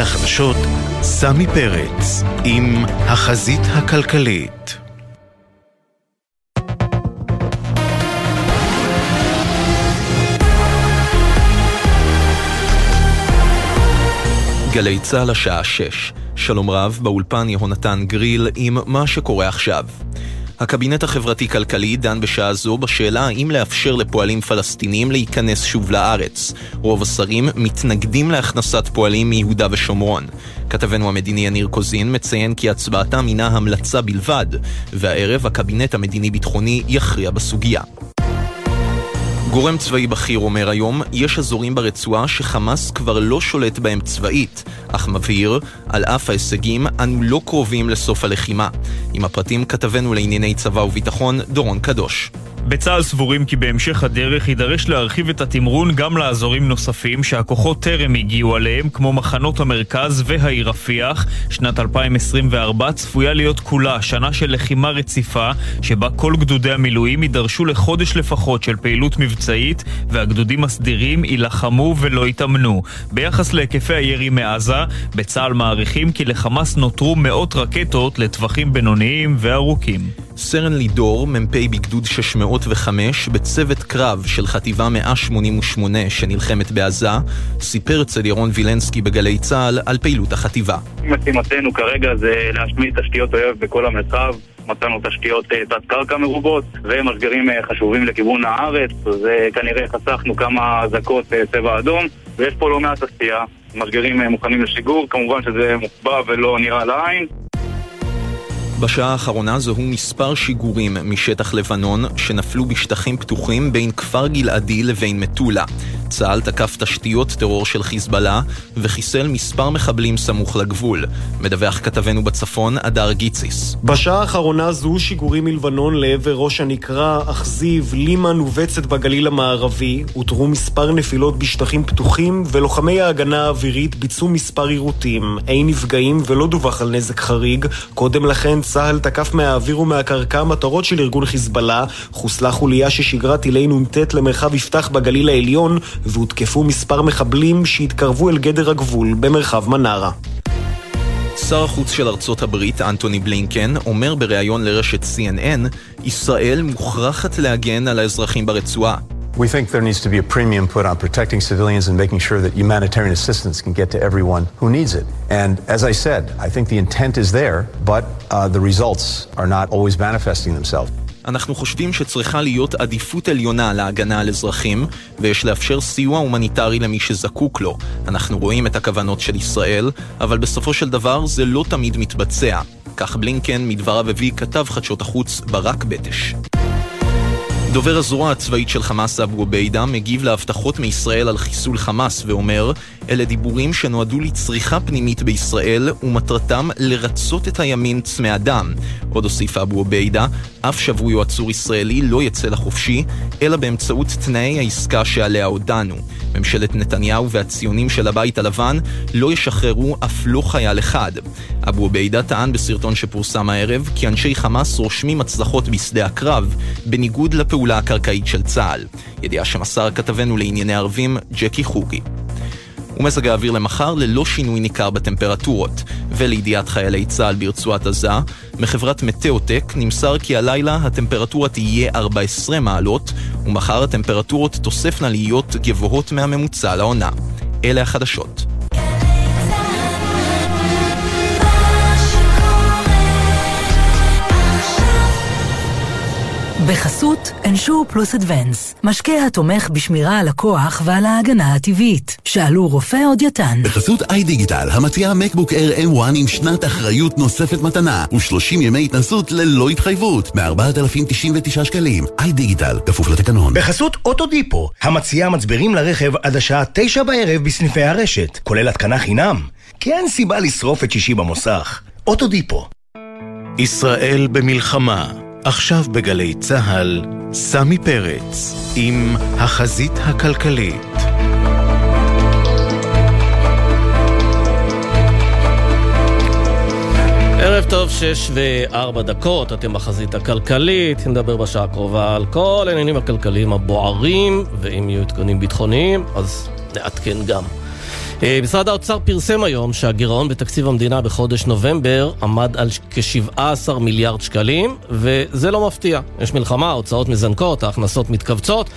החדשות, סמי פרץ עם החזית הכלכלית. גלי צה"ל השעה 6. שלום רב, באולפן יהונתן גריל עם מה שקורה עכשיו. הקבינט החברתי-כלכלי דן בשעה זו בשאלה האם לאפשר לפועלים פלסטינים להיכנס שוב לארץ. רוב השרים מתנגדים להכנסת פועלים מיהודה ושומרון. כתבנו המדיני יניר קוזין מציין כי הצבעתם הינה המלצה בלבד, והערב הקבינט המדיני-ביטחוני יכריע בסוגיה. גורם צבאי בכיר אומר היום, יש אזורים ברצועה שחמאס כבר לא שולט בהם צבאית, אך מבהיר, על אף ההישגים, אנו לא קרובים לסוף הלחימה. עם הפרטים כתבנו לענייני צבא וביטחון, דורון קדוש. בצה"ל סבורים כי בהמשך הדרך יידרש להרחיב את התמרון גם לאזורים נוספים שהכוחות טרם הגיעו עליהם, כמו מחנות המרכז והעיר רפיח. שנת 2024 צפויה להיות כולה שנה של לחימה רציפה, שבה כל גדודי המילואים יידרשו לחודש לפחות של פעילות מבצעית, והגדודים הסדירים יילחמו ולא יתאמנו. ביחס להיקפי הירי מעזה, בצה"ל מעריכים כי לחמאס נותרו מאות רקטות לטווחים בינוניים וארוכים. סרן לידור, מ"פ בגדוד 605, בצוות קרב של חטיבה 188 שנלחמת בעזה, סיפר אצל ירון וילנסקי בגלי צה"ל על פעילות החטיבה. משימתנו כרגע זה להשמיד תשתיות אויב בכל המרחב. מצאנו תשתיות אה, תת-קרקע מרובות ומשגרים אה, חשובים לכיוון הארץ, אז אה, כנראה חסכנו כמה אזעקות צבע אדום ויש פה לא מעט עשייה, משגרים מוכנים לשיגור, כמובן שזה מוחבא ולא נראה לעין. בשעה האחרונה זוהו מספר שיגורים משטח לבנון שנפלו בשטחים פתוחים בין כפר גלעדי לבין מטולה. צה"ל תקף תשתיות טרור של חיזבאללה וחיסל מספר מחבלים סמוך לגבול. מדווח כתבנו בצפון, אדר גיציס. בשעה האחרונה זוהו שיגורים מלבנון לעבר ראש הנקרה, אכזיב, לימן ובצת בגליל המערבי. אותרו מספר נפילות בשטחים פתוחים ולוחמי ההגנה האווירית ביצעו מספר עירותים. אין נפגעים ולא דווח על נזק חריג. קודם לכן צה"ל תקף מהאוויר ומהקרקע מטרות של ארגון חיזבאללה, חוסלה חוליה ששיגרה טילי נ"ט למרחב יפתח בגליל העליון, והותקפו מספר מחבלים שהתקרבו אל גדר הגבול במרחב מנרה. שר החוץ של ארצות הברית, אנטוני בלינקן, אומר בריאיון לרשת CNN, ישראל מוכרחת להגן על האזרחים ברצועה. We think there needs to be a premium put on protecting civilians and making sure that humanitarian assistance can get to everyone who needs it. And as I said, I think the intent is there, but uh, the results are not always manifesting themselves. אנחנו חושבים שצריכה להיות עדיפות עליונה להגנה על אזרחים, ויש לאפשר סיוע הומניטרי למי שזקוק לו. אנחנו רואים את הכוונות של ישראל, אבל בסופו של דבר זה לא תמיד מתבצע. כך בלינקן מדבריו הביא כתב חדשות החוץ ברק בטש. דובר הזרוע הצבאית של חמאס אבו עוביידה מגיב להבטחות מישראל על חיסול חמאס ואומר אלה דיבורים שנועדו לצריכה פנימית בישראל ומטרתם לרצות את הימין צמא דם. עוד הוסיף אבו עוביידה, אף שבוי או עצור ישראלי לא יצא לחופשי, אלא באמצעות תנאי העסקה שעליה הודענו. ממשלת נתניהו והציונים של הבית הלבן לא ישחררו אף לא חייל אחד. אבו עוביידה טען בסרטון שפורסם הערב כי אנשי חמאס רושמים הצלחות בשדה הקרב, בניגוד לפעולה הקרקעית של צה"ל. ידיעה שמסר כתבנו לענייני ערבים, ג'קי חוגי. ומזג האוויר למחר ללא שינוי ניכר בטמפרטורות. ולידיעת חיילי צה"ל ברצועת עזה, מחברת מטאוטק נמסר כי הלילה הטמפרטורה תהיה 14 מעלות, ומחר הטמפרטורות תוספנה להיות גבוהות מהממוצע לעונה. אלה החדשות. בחסות אנשור פלוס אדוונס, משקה התומך בשמירה על הכוח ועל ההגנה הטבעית. שאלו רופא או דיאטן. בחסות איי דיגיטל, המציעה מקבוק Air M1 עם שנת אחריות נוספת מתנה, ו-30 ימי התנסות ללא התחייבות, מ-4,099 שקלים. איי דיגיטל, כפוף לתקנון. בחסות אוטודיפו, המציעה מצברים לרכב עד השעה 9 בערב בסניפי הרשת, כולל התקנה חינם. כי אין סיבה לשרוף את שישי במוסך. אוטודיפו. ישראל במלחמה עכשיו בגלי צה"ל, סמי פרץ עם החזית הכלכלית. ערב טוב, שש וארבע דקות, אתם בחזית הכלכלית, נדבר בשעה הקרובה על כל העניינים הכלכליים הבוערים, ואם יהיו עדכונים ביטחוניים, אז נעדכן גם. אה, משרד האוצר פרסם היום שהגירעון בתקציב המדינה בחודש נובמבר עמד על כ-17 מיליארד שקלים, וזה לא מפתיע. יש מלחמה, ההוצאות מזנקות, ההכנסות מתכווצות.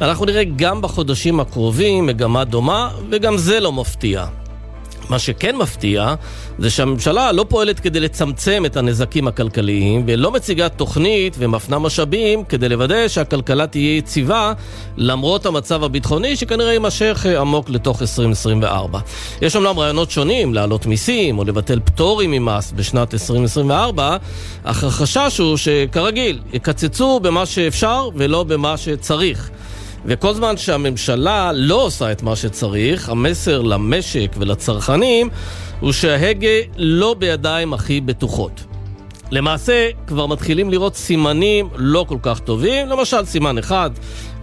אנחנו נראה גם בחודשים הקרובים מגמה דומה, וגם זה לא מפתיע. מה שכן מפתיע זה שהממשלה לא פועלת כדי לצמצם את הנזקים הכלכליים ולא מציגה תוכנית ומפנה משאבים כדי לוודא שהכלכלה תהיה יציבה למרות המצב הביטחוני שכנראה יימשך עמוק לתוך 2024. יש אומנם רעיונות שונים להעלות מיסים או לבטל פטורים ממס בשנת 2024 אך החשש הוא שכרגיל יקצצו במה שאפשר ולא במה שצריך. וכל זמן שהממשלה לא עושה את מה שצריך, המסר למשק ולצרכנים הוא שההגה לא בידיים הכי בטוחות. למעשה, כבר מתחילים לראות סימנים לא כל כך טובים, למשל סימן אחד,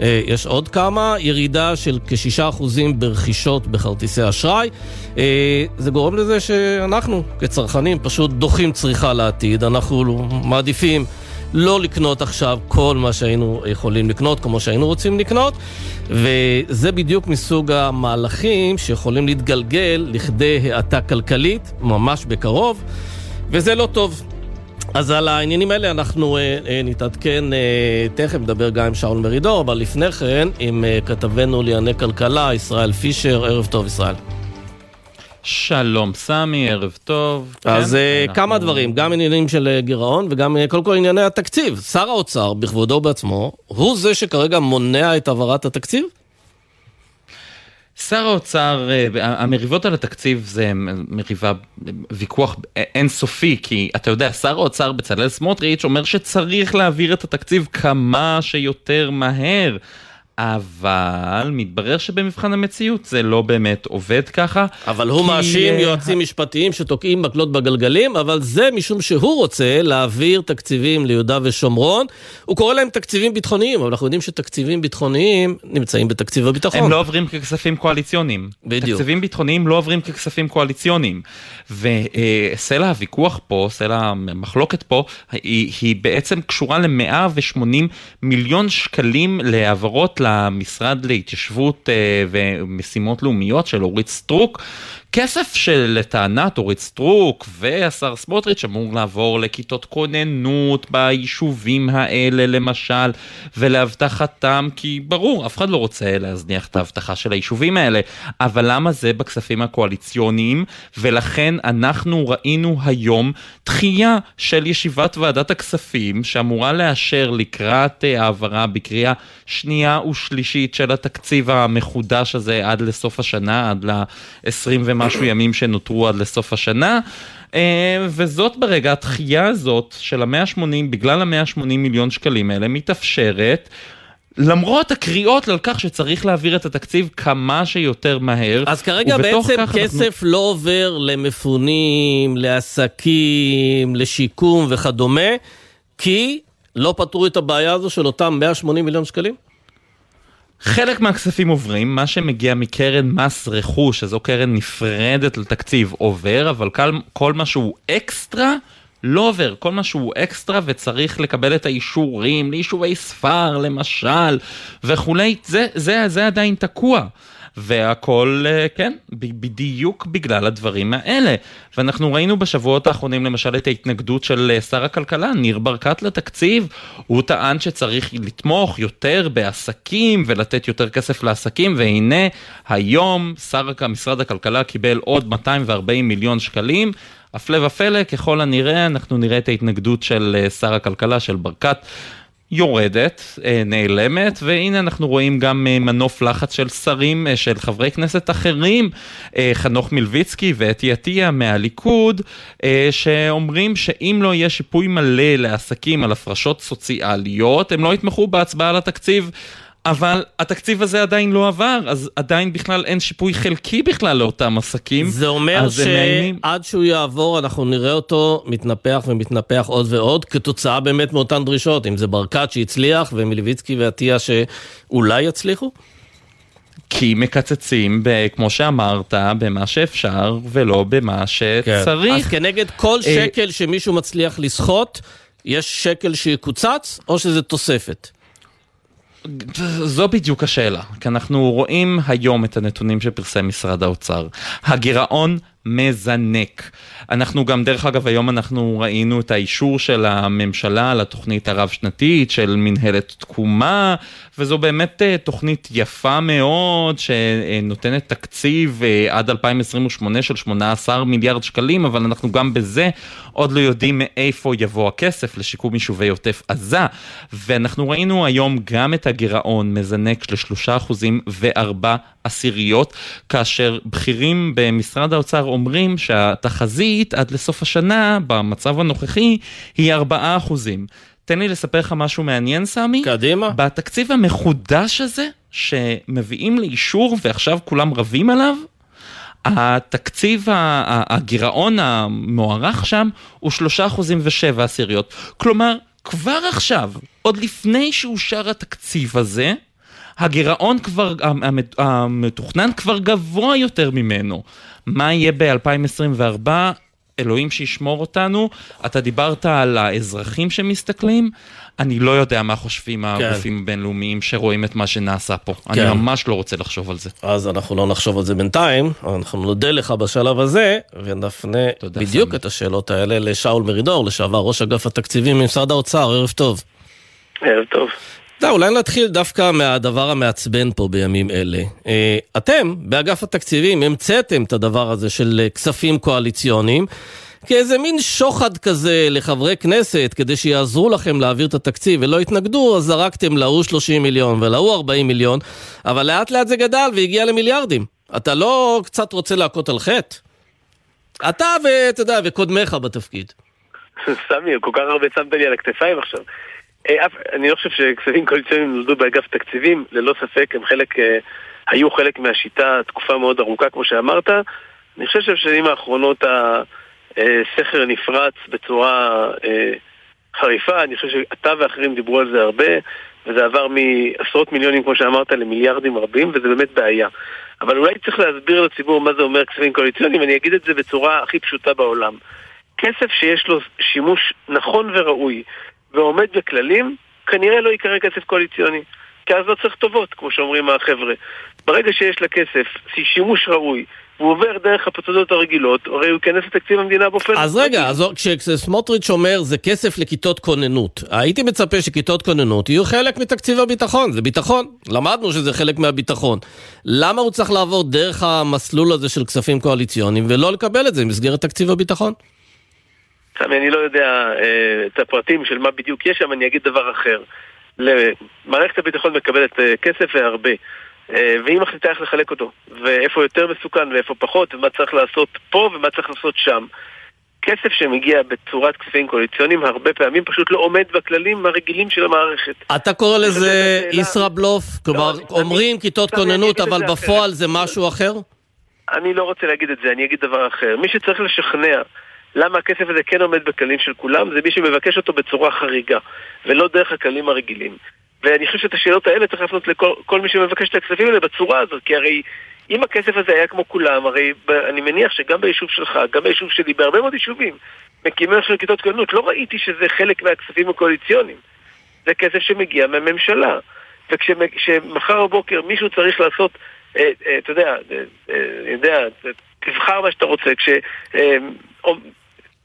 אה, יש עוד כמה, ירידה של כ-6% ברכישות בכרטיסי אשראי. אה, זה גורם לזה שאנחנו, כצרכנים, פשוט דוחים צריכה לעתיד, אנחנו מעדיפים לא לקנות עכשיו כל מה שהיינו יכולים לקנות, כמו שהיינו רוצים לקנות, וזה בדיוק מסוג המהלכים שיכולים להתגלגל לכדי האטה כלכלית, ממש בקרוב, וזה לא טוב. אז על העניינים האלה אנחנו אה, אה, נתעדכן, אה, תכף נדבר גם עם שאול מרידור, אבל לפני כן עם אה, כתבנו לענייני כלכלה, ישראל פישר, ערב טוב ישראל. שלום סמי, ערב טוב. אז כן, uh, אנחנו... כמה דברים, גם עניינים של אה, גירעון וגם uh, קודם כל ענייני התקציב. שר האוצר, בכבודו בעצמו, הוא זה שכרגע מונע את העברת התקציב? שר האוצר, המריבות על התקציב זה מריבה, ויכוח אינסופי, כי אתה יודע, שר האוצר בצלאל סמוטריץ' אומר שצריך להעביר את התקציב כמה שיותר מהר. אבל מתברר שבמבחן המציאות זה לא באמת עובד ככה. אבל הוא כי... מאשים יועצים משפטיים שתוקעים מקלות בגלגלים, אבל זה משום שהוא רוצה להעביר תקציבים ליהודה ושומרון. הוא קורא להם תקציבים ביטחוניים, אבל אנחנו יודעים שתקציבים ביטחוניים נמצאים בתקציב הביטחון. הם לא עוברים ככספים קואליציוניים. בדיוק. תקציבים ביטחוניים לא עוברים ככספים קואליציוניים. וסלע הוויכוח פה, סלע המחלוקת פה, היא, היא בעצם קשורה ל-180 מיליון שקלים להעברות למשרד להתיישבות אה, ומשימות לאומיות של אורית סטרוק, כסף שלטענת אורית סטרוק והשר סמוטריץ' אמור לעבור לכיתות כוננות ביישובים האלה למשל, ולהבטחתם, כי ברור, אף אחד לא רוצה להזניח את ההבטחה של היישובים האלה, אבל למה זה בכספים הקואליציוניים? ולכן אנחנו ראינו היום דחייה של ישיבת ועדת הכספים שאמורה לאשר לקראת אה, העברה בקריאה שנייה ושלישית של התקציב המחודש הזה עד לסוף השנה, עד ל-20 ומשהו ימים שנותרו עד לסוף השנה. אה, וזאת ברגע, התחייה הזאת של ה-180, בגלל ה-180 מיליון שקלים האלה, מתאפשרת. למרות הקריאות על כך שצריך להעביר את התקציב כמה שיותר מהר. אז כרגע בעצם כסף אנחנו... לא עובר למפונים, לעסקים, לשיקום וכדומה, כי לא פתרו את הבעיה הזו של אותם 180 מיליון שקלים? חלק מהכספים עוברים, מה שמגיע מקרן מס רכוש, שזו קרן נפרדת לתקציב, עובר, אבל כל, כל מה שהוא אקסטרה, לא עובר. כל מה שהוא אקסטרה וצריך לקבל את האישורים, לאישורי ספר למשל, וכולי, זה, זה, זה עדיין תקוע. והכל, אה, כן, בדיוק בגלל הדברים האלה. ואנחנו ראינו בשבועות האחרונים למשל את ההתנגדות של אה, שר הכלכלה, ניר ברקת לתקציב. הוא טען שצריך לתמוך יותר בעסקים ולתת יותר כסף לעסקים, והנה היום שר, משרד הכלכלה קיבל עוד 240 מיליון שקלים. הפלא ופלא, ככל הנראה, אנחנו נראה את ההתנגדות של אה, שר הכלכלה, של ברקת. יורדת, אה, נעלמת, והנה אנחנו רואים גם אה, מנוף לחץ של שרים, אה, של חברי כנסת אחרים, חנוך מלביצקי ואתי עטיה מהליכוד, שאומרים שאם לא יהיה שיפוי מלא לעסקים על הפרשות סוציאליות, הם לא יתמכו בהצבעה על התקציב. אבל התקציב הזה עדיין לא עבר, אז עדיין בכלל אין שיפוי חלקי בכלל לאותם עסקים. זה אומר שעד שהוא יעבור אנחנו נראה אותו מתנפח ומתנפח עוד ועוד, כתוצאה באמת מאותן דרישות, אם זה ברקת שהצליח ומלביצקי ועטיה שאולי יצליחו? כי מקצצים, ב, כמו שאמרת, במה שאפשר ולא במה שצריך. כן. אז כנגד כל אה, שקל שמישהו מצליח לסחוט, יש שקל שיקוצץ או שזה תוספת? זו בדיוק השאלה, כי אנחנו רואים היום את הנתונים שפרסם משרד האוצר. הגירעון מזנק. אנחנו גם, דרך אגב, היום אנחנו ראינו את האישור של הממשלה לתוכנית הרב-שנתית של מנהלת תקומה, וזו באמת אה, תוכנית יפה מאוד, שנותנת תקציב אה, עד 2028 של 18 מיליארד שקלים, אבל אנחנו גם בזה עוד לא יודעים מאיפה יבוא הכסף לשיקום יישובי עוטף עזה. ואנחנו ראינו היום גם את הגירעון מזנק לשלושה אחוזים וארבע עשיריות, כאשר בכירים במשרד האוצר אומרים שהתחזית עד לסוף השנה, במצב הנוכחי, היא ארבעה אחוזים. תן לי לספר לך משהו מעניין, סמי. קדימה. בתקציב המחודש הזה, שמביאים לאישור ועכשיו כולם רבים עליו, התקציב, הגירעון המוערך שם הוא שלושה אחוזים ושבע עשיריות. כלומר, כבר עכשיו, עוד לפני שאושר התקציב הזה, הגירעון כבר, המתוכנן כבר גבוה יותר ממנו. מה יהיה ב-2024? אלוהים שישמור אותנו. אתה דיברת על האזרחים שמסתכלים, אני לא יודע מה חושבים כן. הגופים הבינלאומיים שרואים את מה שנעשה פה. כן. אני ממש לא רוצה לחשוב על זה. אז אנחנו לא נחשוב על זה בינתיים, אנחנו נודה לך בשלב הזה, ונפנה בדיוק סמי. את השאלות האלה לשאול מרידור, לשעבר ראש אגף התקציבים ממשרד האוצר, ערב טוב. ערב טוב. לא, אולי נתחיל דווקא מהדבר המעצבן פה בימים אלה. אה, אתם, באגף התקציבים, המצאתם את הדבר הזה של אה, כספים קואליציוניים. כאיזה מין שוחד כזה לחברי כנסת, כדי שיעזרו לכם להעביר את התקציב ולא יתנגדו, אז זרקתם להוא 30 מיליון ולהוא 40 מיליון, אבל לאט לאט זה גדל והגיע למיליארדים. אתה לא קצת רוצה להכות על חטא? אתה ואתה יודע, וקודמיך בתפקיד. סמי, כל כך הרבה שמת לי על הכתפיים עכשיו. אה, אני לא חושב שכספים קואליציוניים נולדו באגף תקציבים, ללא ספק הם חלק, אה, היו חלק מהשיטה תקופה מאוד ארוכה כמו שאמרת. אני חושב שבשנים האחרונות הסכר נפרץ בצורה אה, חריפה, אני חושב שאתה ואחרים דיברו על זה הרבה, וזה עבר מעשרות מיליונים כמו שאמרת למיליארדים רבים, וזה באמת בעיה. אבל אולי צריך להסביר לציבור מה זה אומר כספים קואליציוניים, אני אגיד את זה בצורה הכי פשוטה בעולם. כסף שיש לו שימוש נכון וראוי ועומד בכללים, כנראה לא ייקרא כסף קואליציוני. כי אז לא צריך טובות, כמו שאומרים החבר'ה. ברגע שיש לכסף שימוש ראוי, והוא עובר דרך הפרוצדורות הרגילות, הרי הוא ייכנס לתקציב המדינה באופן... אז רגע, אז כשסמוטריץ' אומר זה כסף לכיתות כוננות, הייתי מצפה שכיתות כוננות יהיו חלק מתקציב הביטחון, זה ביטחון, למדנו שזה חלק מהביטחון. למה הוא צריך לעבור דרך המסלול הזה של כספים קואליציוניים ולא לקבל את זה במסגרת תקציב הביטחון? סמי, אני לא יודע אה, את הפרטים של מה בדיוק יש שם, אני אגיד דבר אחר. מערכת הביטחון מקבלת אה, כסף והרבה, אה, והיא מחליטה איך לחלק אותו, ואיפה יותר מסוכן ואיפה פחות, ומה צריך לעשות פה ומה צריך לעשות שם. כסף שמגיע בצורת כספים קואליציוניים הרבה פעמים פשוט לא עומד בכללים הרגילים של המערכת. אתה קורא לזה ישראבלוף? כלומר, לא, אומרים כיתות כוננות, אבל בפועל זה משהו אחר? אני לא רוצה להגיד את זה, אני אגיד דבר אחר. מי שצריך לשכנע למה הכסף הזה כן עומד בכללים של כולם, זה מי שמבקש אותו בצורה חריגה, ולא דרך הכללים הרגילים. ואני חושב שאת השאלות האלה צריך להפנות לכל מי שמבקש את הכספים האלה בצורה הזאת, כי הרי אם הכסף הזה היה כמו כולם, הרי אני מניח שגם ביישוב שלך, גם ביישוב שלי, בהרבה מאוד יישובים, מקימים עכשיו כיתות כוננות, לא ראיתי שזה חלק מהכספים הקואליציוניים. זה כסף שמגיע מהממשלה. וכשמחר בבוקר מישהו צריך לעשות, אה, אה, אתה יודע, אה, יודע, תבחר מה שאתה רוצה, כש...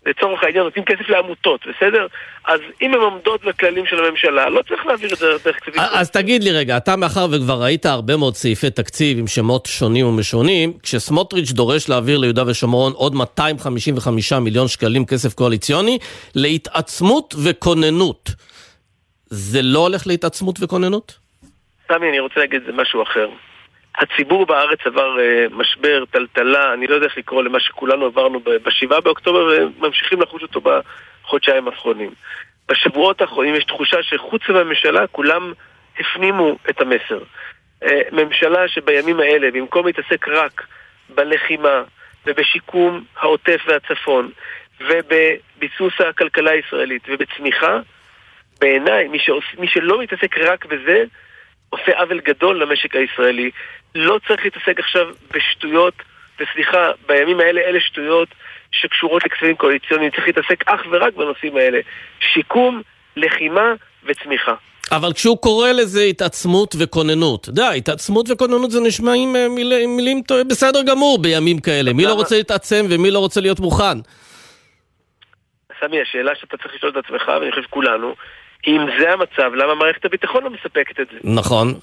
לצורך העניין נותנים כסף לעמותות, בסדר? אז אם הן עומדות בכללים של הממשלה, לא צריך להעביר את זה דרך תקציבים. אז תגיד לי רגע, אתה מאחר וכבר ראית הרבה מאוד סעיפי תקציב עם שמות שונים ומשונים, כשסמוטריץ' דורש להעביר ליהודה ושומרון עוד 255 מיליון שקלים כסף קואליציוני להתעצמות וכוננות, זה לא הולך להתעצמות וכוננות? סמי, אני רוצה להגיד משהו אחר. הציבור בארץ עבר uh, משבר, טלטלה, אני לא יודע איך לקרוא למה שכולנו עברנו ב-7 באוקטובר וממשיכים לחוש אותו בחודשיים האחרונים. בשבועות האחרונים יש תחושה שחוץ מהממשלה כולם הפנימו את המסר. Uh, ממשלה שבימים האלה, במקום להתעסק רק בלחימה ובשיקום העוטף והצפון ובביסוס הכלכלה הישראלית ובצמיחה, בעיניי, מי, מי שלא מתעסק רק בזה, עושה עוול גדול למשק הישראלי. לא צריך להתעסק עכשיו בשטויות, וסליחה, בימים האלה אלה שטויות שקשורות לכספים קואליציוניים, צריך להתעסק אך ורק בנושאים האלה. שיקום, לחימה וצמיחה. אבל כשהוא קורא לזה התעצמות וכוננות, יודע, התעצמות וכוננות זה נשמעים אה, מיל, מילים בסדר גמור בימים כאלה. מי לא רוצה להתעצם ומי לא רוצה להיות מוכן? סמי, השאלה שאתה צריך לשאול את עצמך, ואני חושב כולנו, אם זה המצב, למה מערכת הביטחון לא מספקת את זה? נכון.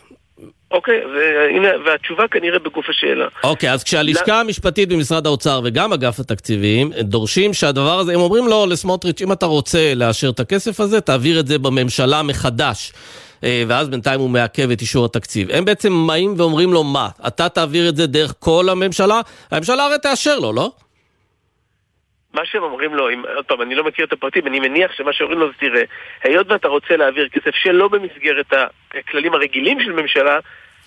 אוקיי, והנה, והתשובה כנראה בגוף השאלה. אוקיי, אז כשהלשכה המשפטית במשרד האוצר וגם אגף התקציבים דורשים שהדבר הזה, הם אומרים לו לסמוטריץ', אם אתה רוצה לאשר את הכסף הזה, תעביר את זה בממשלה מחדש. אה, ואז בינתיים הוא מעכב את אישור התקציב. הם בעצם באים ואומרים לו מה? אתה תעביר את זה דרך כל הממשלה? הממשלה הרי תאשר לו, לא? מה שהם אומרים לו, אם, עוד פעם, אני לא מכיר את הפרטים, אני מניח שמה שאומרים לו זה תראה, היות ואתה רוצה להעביר כסף שלא במסגרת הכללים הרגילים של ממשלה,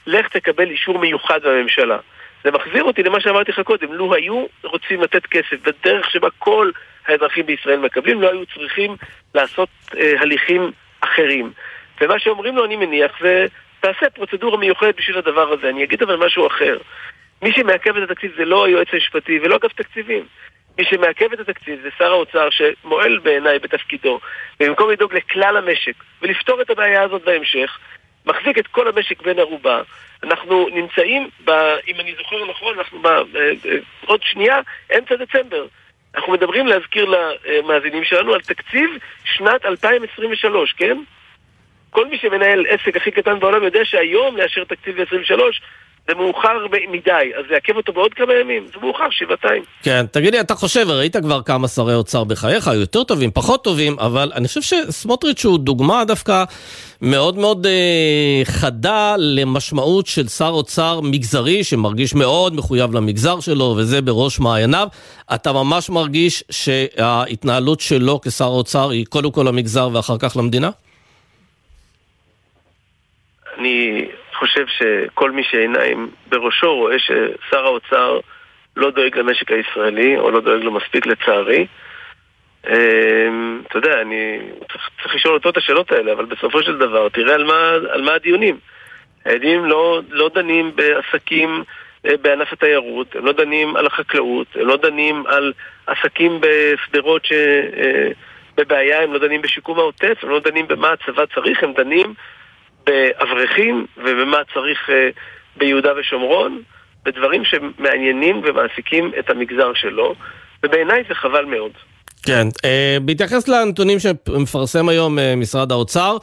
לך תקבל אישור מיוחד בממשלה. זה מחזיר אותי למה שאמרתי לך קודם, לו היו רוצים לתת כסף בדרך שבה כל האזרחים בישראל מקבלים, לא היו צריכים לעשות אה, הליכים אחרים. ומה שאומרים לו, אני מניח, זה תעשה פרוצדורה מיוחדת בשביל הדבר הזה. אני אגיד אבל משהו אחר. מי שמעכב את התקציב זה לא היועץ המשפטי ולא אגף תקציבים. מי שמעכב את התקציב זה שר האוצר שמועל בעיניי בתפקידו, ובמקום לדאוג לכלל המשק ולפתור את הבעיה הזאת בהמשך, מחזיק את כל המשק בין ערובה. אנחנו נמצאים, ב, אם אני זוכר נכון, אנחנו ב, אה, אה, עוד שנייה, אמצע דצמבר. אנחנו מדברים להזכיר למאזינים שלנו על תקציב שנת 2023, כן? כל מי שמנהל עסק הכי קטן בעולם יודע שהיום לאשר תקציב ל-23 זה מאוחר מדי, אז זה יעכב אותו בעוד כמה ימים, זה מאוחר שבעתיים. כן, תגיד לי, אתה חושב, ראית כבר כמה שרי אוצר בחייך, יותר טובים, פחות טובים, אבל אני חושב שסמוטריץ' הוא דוגמה דווקא מאוד מאוד אה, חדה למשמעות של שר אוצר מגזרי, שמרגיש מאוד מחויב למגזר שלו, וזה בראש מעייניו. אתה ממש מרגיש שההתנהלות שלו כשר אוצר היא קודם כל למגזר ואחר כך למדינה? אני חושב שכל מי שעיניים בראשו רואה ששר האוצר לא דואג למשק הישראלי, או לא דואג לו מספיק לצערי. אמ, אתה יודע, אני צריך, צריך לשאול אותו את השאלות האלה, אבל בסופו של דבר, תראה על מה, על מה הדיונים. הדיונים לא, לא דנים בעסקים אה, בענף התיירות, הם לא דנים על החקלאות, הם לא דנים על עסקים בשדרות שבבעיה, אה, הם לא דנים בשיקום העוטף, הם לא דנים במה הצבא צריך, הם דנים באברכים ובמה צריך אה, ביהודה ושומרון, בדברים שמעניינים ומעסיקים את המגזר שלו, ובעיניי זה חבל מאוד. כן, אה, בהתייחס לנתונים שמפרסם היום אה, משרד האוצר,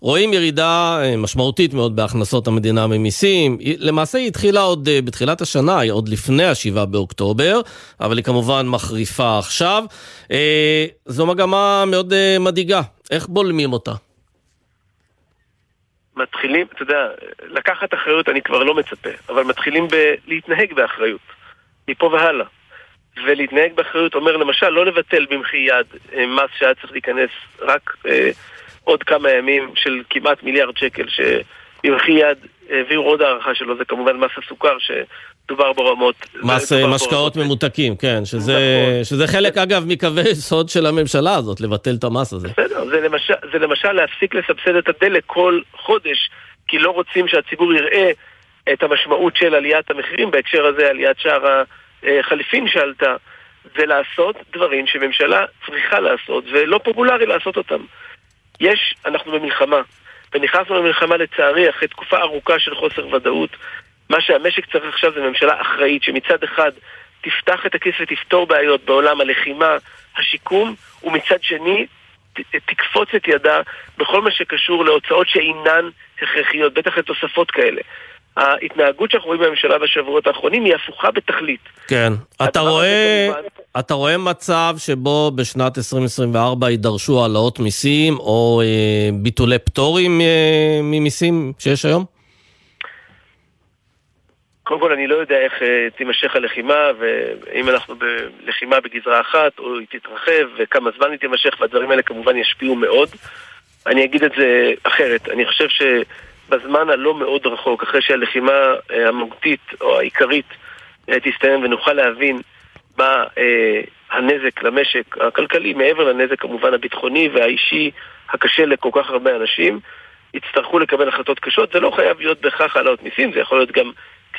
רואים ירידה משמעותית מאוד בהכנסות המדינה ממיסים. למעשה היא התחילה עוד בתחילת השנה, עוד לפני ה-7 באוקטובר, אבל היא כמובן מחריפה עכשיו. זו מגמה מאוד מדאיגה, איך בולמים אותה? מתחילים, אתה יודע, לקחת אחריות אני כבר לא מצפה, אבל מתחילים להתנהג באחריות, מפה והלאה. ולהתנהג באחריות אומר למשל לא לבטל במחי יד אה, מס שהיה צריך להיכנס רק אה, עוד כמה ימים של כמעט מיליארד שקל שבמחי יד העבירו עוד הערכה שלו, זה כמובן מס הסוכר שדובר ברמות. מס אה, משקאות ממותקים, כן, שזה, נכון. שזה חלק אגב מקווי יסוד של הממשלה הזאת, לבטל את המס הזה. בסדר, זה למשל, זה למשל להפסיק לסבסד את הדלק כל חודש, כי לא רוצים שהציבור יראה את המשמעות של עליית המחירים, בהקשר הזה עליית שער החליפין שעלתה. זה לעשות דברים שממשלה צריכה לעשות, ולא פופולרי לעשות אותם. יש, אנחנו במלחמה. ונכנסנו למלחמה לצערי אחרי תקופה ארוכה של חוסר ודאות. מה שהמשק צריך עכשיו זה ממשלה אחראית שמצד אחד תפתח את הכיס ותפתור בעיות בעולם הלחימה, השיקום, ומצד שני תקפוץ את ידה בכל מה שקשור להוצאות שאינן הכרחיות, בטח לתוספות כאלה. ההתנהגות שאנחנו רואים בממשלה בשבועות האחרונים היא הפוכה בתכלית. כן. אתה רואה, כמובן... אתה רואה מצב שבו בשנת 2024 יידרשו העלאות מיסים או אה, ביטולי פטורים אה, ממיסים שיש היום? קודם כל אני לא יודע איך אה, תימשך הלחימה ואם אנחנו בלחימה בגזרה אחת או היא תתרחב וכמה זמן היא תימשך והדברים האלה כמובן ישפיעו מאוד. אני אגיד את זה אחרת, אני חושב ש... בזמן הלא מאוד רחוק, אחרי שהלחימה אה, המהותית או העיקרית אה, תסתיים ונוכל להבין מה אה, הנזק למשק הכלכלי, מעבר לנזק כמובן הביטחוני והאישי הקשה לכל כך הרבה אנשים, יצטרכו לקבל החלטות קשות. זה לא חייב להיות בהכרח העלאות מיסים, זה יכול להיות גם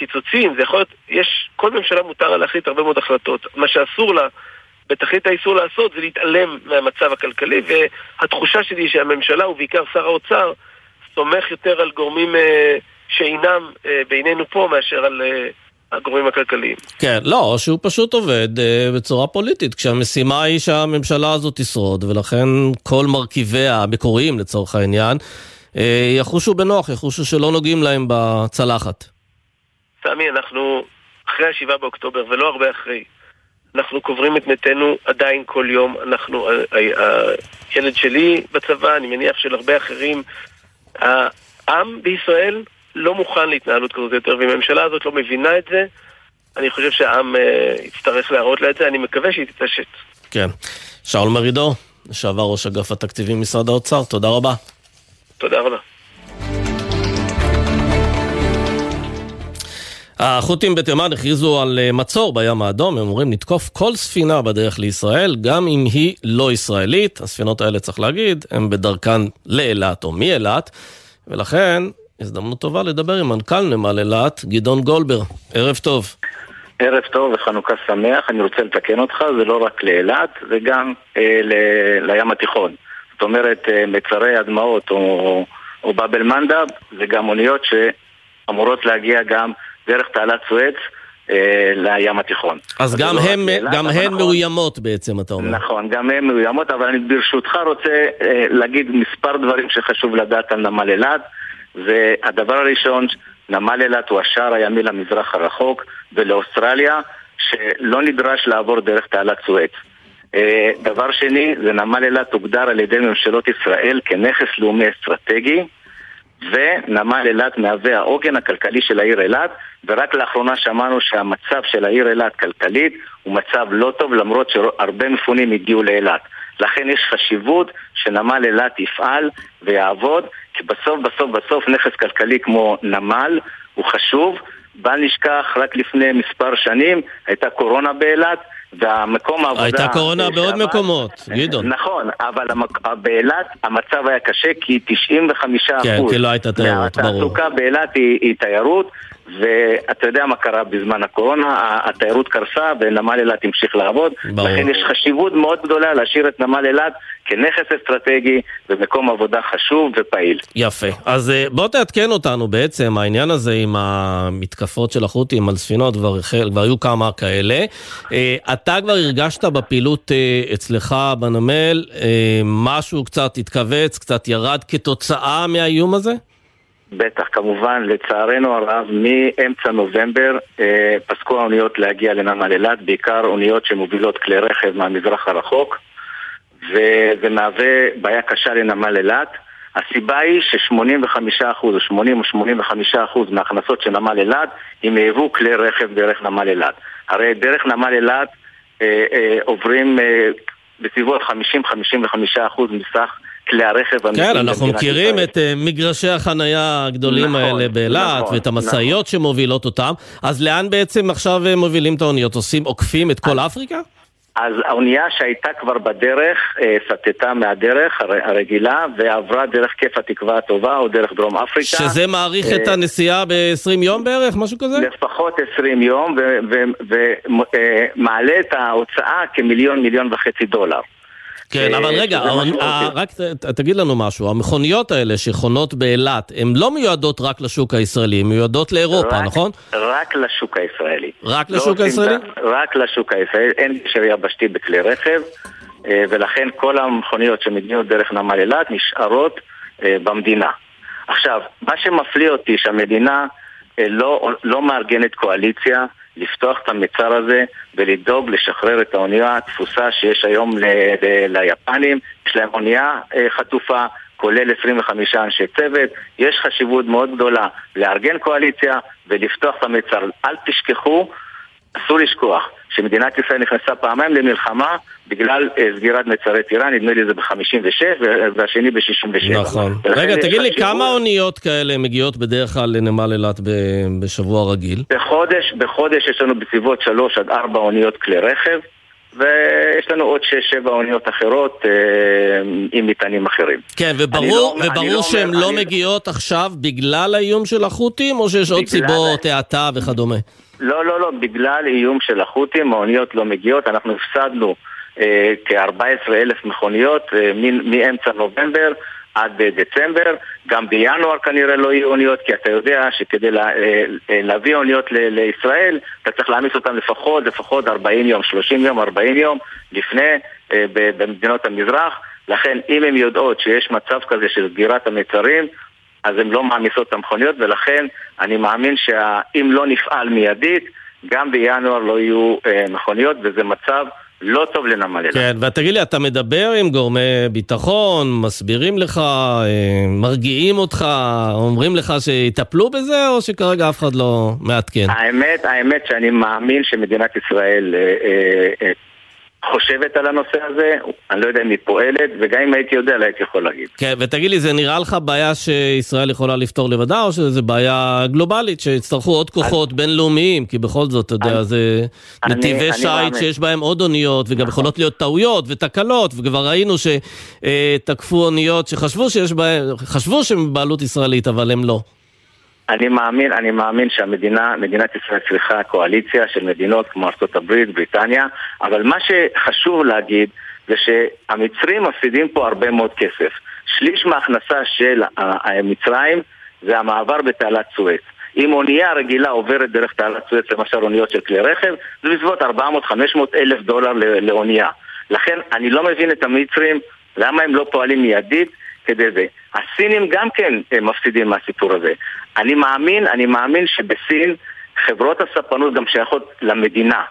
קיצוצים, זה יכול להיות, יש, כל ממשלה מותר לה להחליט הרבה מאוד החלטות. מה שאסור לה, בתכלית האיסור לעשות, זה להתעלם מהמצב הכלכלי, והתחושה שלי שהממשלה, ובעיקר שר האוצר, סומך יותר על גורמים אה, שאינם אה, בינינו פה מאשר על אה, הגורמים הכלכליים. כן, לא, שהוא פשוט עובד אה, בצורה פוליטית, כשהמשימה היא שהממשלה הזאת תשרוד, ולכן כל מרכיביה המקוריים לצורך העניין, אה, יחושו בנוח, יחושו שלא נוגעים להם בצלחת. סמי, אנחנו אחרי השבעה באוקטובר, ולא הרבה אחרי. אנחנו קוברים את מתינו עדיין כל יום. אנחנו, הילד שלי בצבא, אני מניח של הרבה אחרים. העם בישראל לא מוכן להתנהלות כזאת יותר, ואם הממשלה הזאת לא מבינה את זה, אני חושב שהעם אה, יצטרך להראות לה את זה, אני מקווה שהיא תתעשת. כן. שאול מרידור, לשעבר ראש אגף התקציבים במשרד האוצר, תודה רבה. תודה רבה. החות'ים בתימן הכריזו על אה, מצור בים האדום, הם אומרים לתקוף כל ספינה בדרך לישראל, גם אם היא לא ישראלית. הספינות האלה, צריך להגיד, הן בדרכן לאילת או מאילת, ולכן הזדמנות טובה לדבר עם מנכ"ל נמל אילת, גדעון גולבר. ערב טוב. ערב טוב וחנוכה שמח, אני רוצה לתקן אותך, זה לא רק לאילת, זה גם אה, ל- לים התיכון. זאת אומרת, אה, מצרי הדמעות או, או באבל מנדב, זה גם אוניות שאמורות להגיע גם דרך תעלת סואץ אה, לים התיכון. אז גם, לא הם, גם הן נכון, מאוימות בעצם, אתה אומר. נכון, גם הן מאוימות, אבל אני ברשותך רוצה אה, להגיד מספר דברים שחשוב לדעת על נמל אילת. והדבר הראשון, נמל אילת הוא השער הימי למזרח הרחוק ולאוסטרליה, שלא נדרש לעבור דרך תעלת סואץ. אה, דבר שני, זה נמל אילת הוגדר על ידי ממשלות ישראל כנכס לאומי אסטרטגי ונמל אילת מהווה העוגן הכלכלי של העיר אילת ורק לאחרונה שמענו שהמצב של העיר אילת כלכלית הוא מצב לא טוב למרות שהרבה מפונים הגיעו לאילת. לכן יש חשיבות שנמל אילת יפעל ויעבוד כי בסוף בסוף בסוף נכס כלכלי כמו נמל הוא חשוב. בל נשכח, רק לפני מספר שנים הייתה קורונה באילת והמקום העבודה... הייתה קורונה בעוד מקומות, גדעון. נכון, אבל באילת המצב היה קשה כי 95% כן, כי לא הייתה תיירות, ברור. מהתעסוקה באילת היא, היא תיירות ואתה יודע מה קרה בזמן הקורונה, התיירות קרסה ונמל אילת המשיך לעבוד. ברור. לכן יש חשיבות מאוד גדולה להשאיר את נמל אילת כנכס אסטרטגי ומקום עבודה חשוב ופעיל. יפה. אז אה, בוא תעדכן אותנו בעצם, העניין הזה עם המתקפות של החות'ים על ספינות, כבר, כבר היו כמה כאלה. אה, אתה כבר הרגשת בפעילות אה, אצלך בנמל, משהו קצת התכווץ, קצת ירד כתוצאה מהאיום הזה? בטח, כמובן, לצערנו הרב, מאמצע נובמבר אה, פסקו האוניות להגיע לנמל אילת, בעיקר אוניות שמובילות כלי רכב מהמזרח הרחוק, וזה מהווה בעיה קשה לנמל אילת. הסיבה היא ש-85% או 80 או 85% מההכנסות של נמל אילת הם יבוא כלי רכב דרך נמל אילת. הרי דרך נמל אילת אה, אה, עוברים אה, בסביבות 50-55% מסך כלי הרכב כן, אנחנו מכירים את uh, מגרשי החנייה הגדולים נכון, האלה באילת, נכון, ואת המשאיות נכון. שמובילות אותם, אז לאן בעצם עכשיו אה, מובילים את האוניות? עושים, עוקפים את כל אפריקה? אז האונייה שהייתה כבר בדרך, אה, סטתה מהדרך הרגילה ועברה דרך כיף התקווה הטובה או דרך דרום אפריקה. שזה מעריך את הנסיעה ב-20 יום בערך, משהו כזה? לפחות 20 יום ומעלה את ההוצאה כמיליון, מיליון וחצי דולר. כן, אבל רגע, רק תגיד לנו משהו, המכוניות האלה שחונות באילת, הן לא מיועדות רק לשוק הישראלי, הן מיועדות לאירופה, נכון? רק לשוק הישראלי. רק לשוק לא הישראלי? רק לשוק הישראלי, אין קשר יבשתי בכלי רכב, אה, ולכן כל המכוניות שמגיעות דרך נמל אילת נשארות אה, במדינה. עכשיו, מה שמפליא אותי שהמדינה אה, לא, לא מארגנת קואליציה לפתוח את המצר הזה ולדאוג לשחרר את האונייה התפוסה שיש היום ל- ל- ליפנים. יש להם אונייה אה, חטופה, כולל 25 אנשי צוות. יש חשיבות מאוד גדולה לארגן קואליציה ולפתוח את המצר. אל תשכחו, אסור לשכוח. שמדינת ישראל נכנסה פעמיים למלחמה בגלל אה, סגירת מצרי טיראן, נדמה לי זה ב-56 והשני ב-67. נכון. רגע, תגיד לי, כמה אוניות כאלה מגיעות בדרך כלל לנמל אילת בשבוע רגיל? בחודש, בחודש יש לנו בסביבות 3 עד 4 אוניות כלי רכב. ויש לנו עוד 6-7 אוניות אחרות אה, עם מטענים אחרים. כן, וברור, לא, וברור לא שהן לא, לא מגיעות עכשיו בגלל האיום של החות'ים, או שיש עוד סיבות, האטה וכדומה? לא, לא, לא, בגלל איום של החות'ים האוניות לא מגיעות, אנחנו הפסדנו כ-14 אלף מכוניות אה, מאמצע נובמבר, עד דצמבר, גם בינואר כנראה לא יהיו אוניות, כי אתה יודע שכדי לה, להביא אוניות לישראל, אתה צריך להעמיס אותן לפחות, לפחות 40 יום, 30 יום, 40 יום לפני במדינות המזרח. לכן אם הן יודעות שיש מצב כזה של סגירת המיצרים, אז הן לא מעמיסות את המכוניות, ולכן אני מאמין שאם לא נפעל מיידית, גם בינואר לא יהיו אה, מכוניות, וזה מצב לא טוב לנמל אילת. כן, ותגיד לי, אתה מדבר עם גורמי ביטחון, מסבירים לך, אה, מרגיעים אותך, אומרים לך שיטפלו בזה, או שכרגע אף אחד לא מעדכן? האמת, האמת שאני מאמין שמדינת ישראל אה, אה, אה, חושבת על הנושא הזה, אני לא יודע אם היא פועלת, וגם אם הייתי יודע, לא הייתי יכול להגיד. כן, ותגיד לי, זה נראה לך בעיה שישראל יכולה לפתור לבדה, או שזו בעיה גלובלית, שיצטרכו עוד כוחות אני... בינלאומיים? כי בכל זאת, אתה יודע. זה אני... נתיבי שיט שיש בהם עוד אוניות, וגם נכון. יכולות להיות טעויות ותקלות, וכבר ראינו שתקפו אוניות שחשבו שיש בהן, חשבו שהן בבעלות ישראלית, אבל הן לא. אני מאמין, אני מאמין שהמדינה, מדינת ישראל צריכה קואליציה של מדינות כמו ארה"ב, בריטניה, אבל מה שחשוב להגיד זה שהמצרים מפסידים פה הרבה מאוד כסף. שליש מההכנסה של מצרים זה המעבר בתעלת סואץ. אם אונייה רגילה עוברת דרך תעלת סואץ, למשל אוניות של כלי רכב, זה בסביבות 400-500 אלף דולר לאונייה. לכן אני לא מבין את המצרים, למה הם לא פועלים מיידית כדי זה. הסינים גם כן מפסידים מהסיפור הזה. אני מאמין, אני מאמין שבסין חברות הספנות גם שייכות למדינה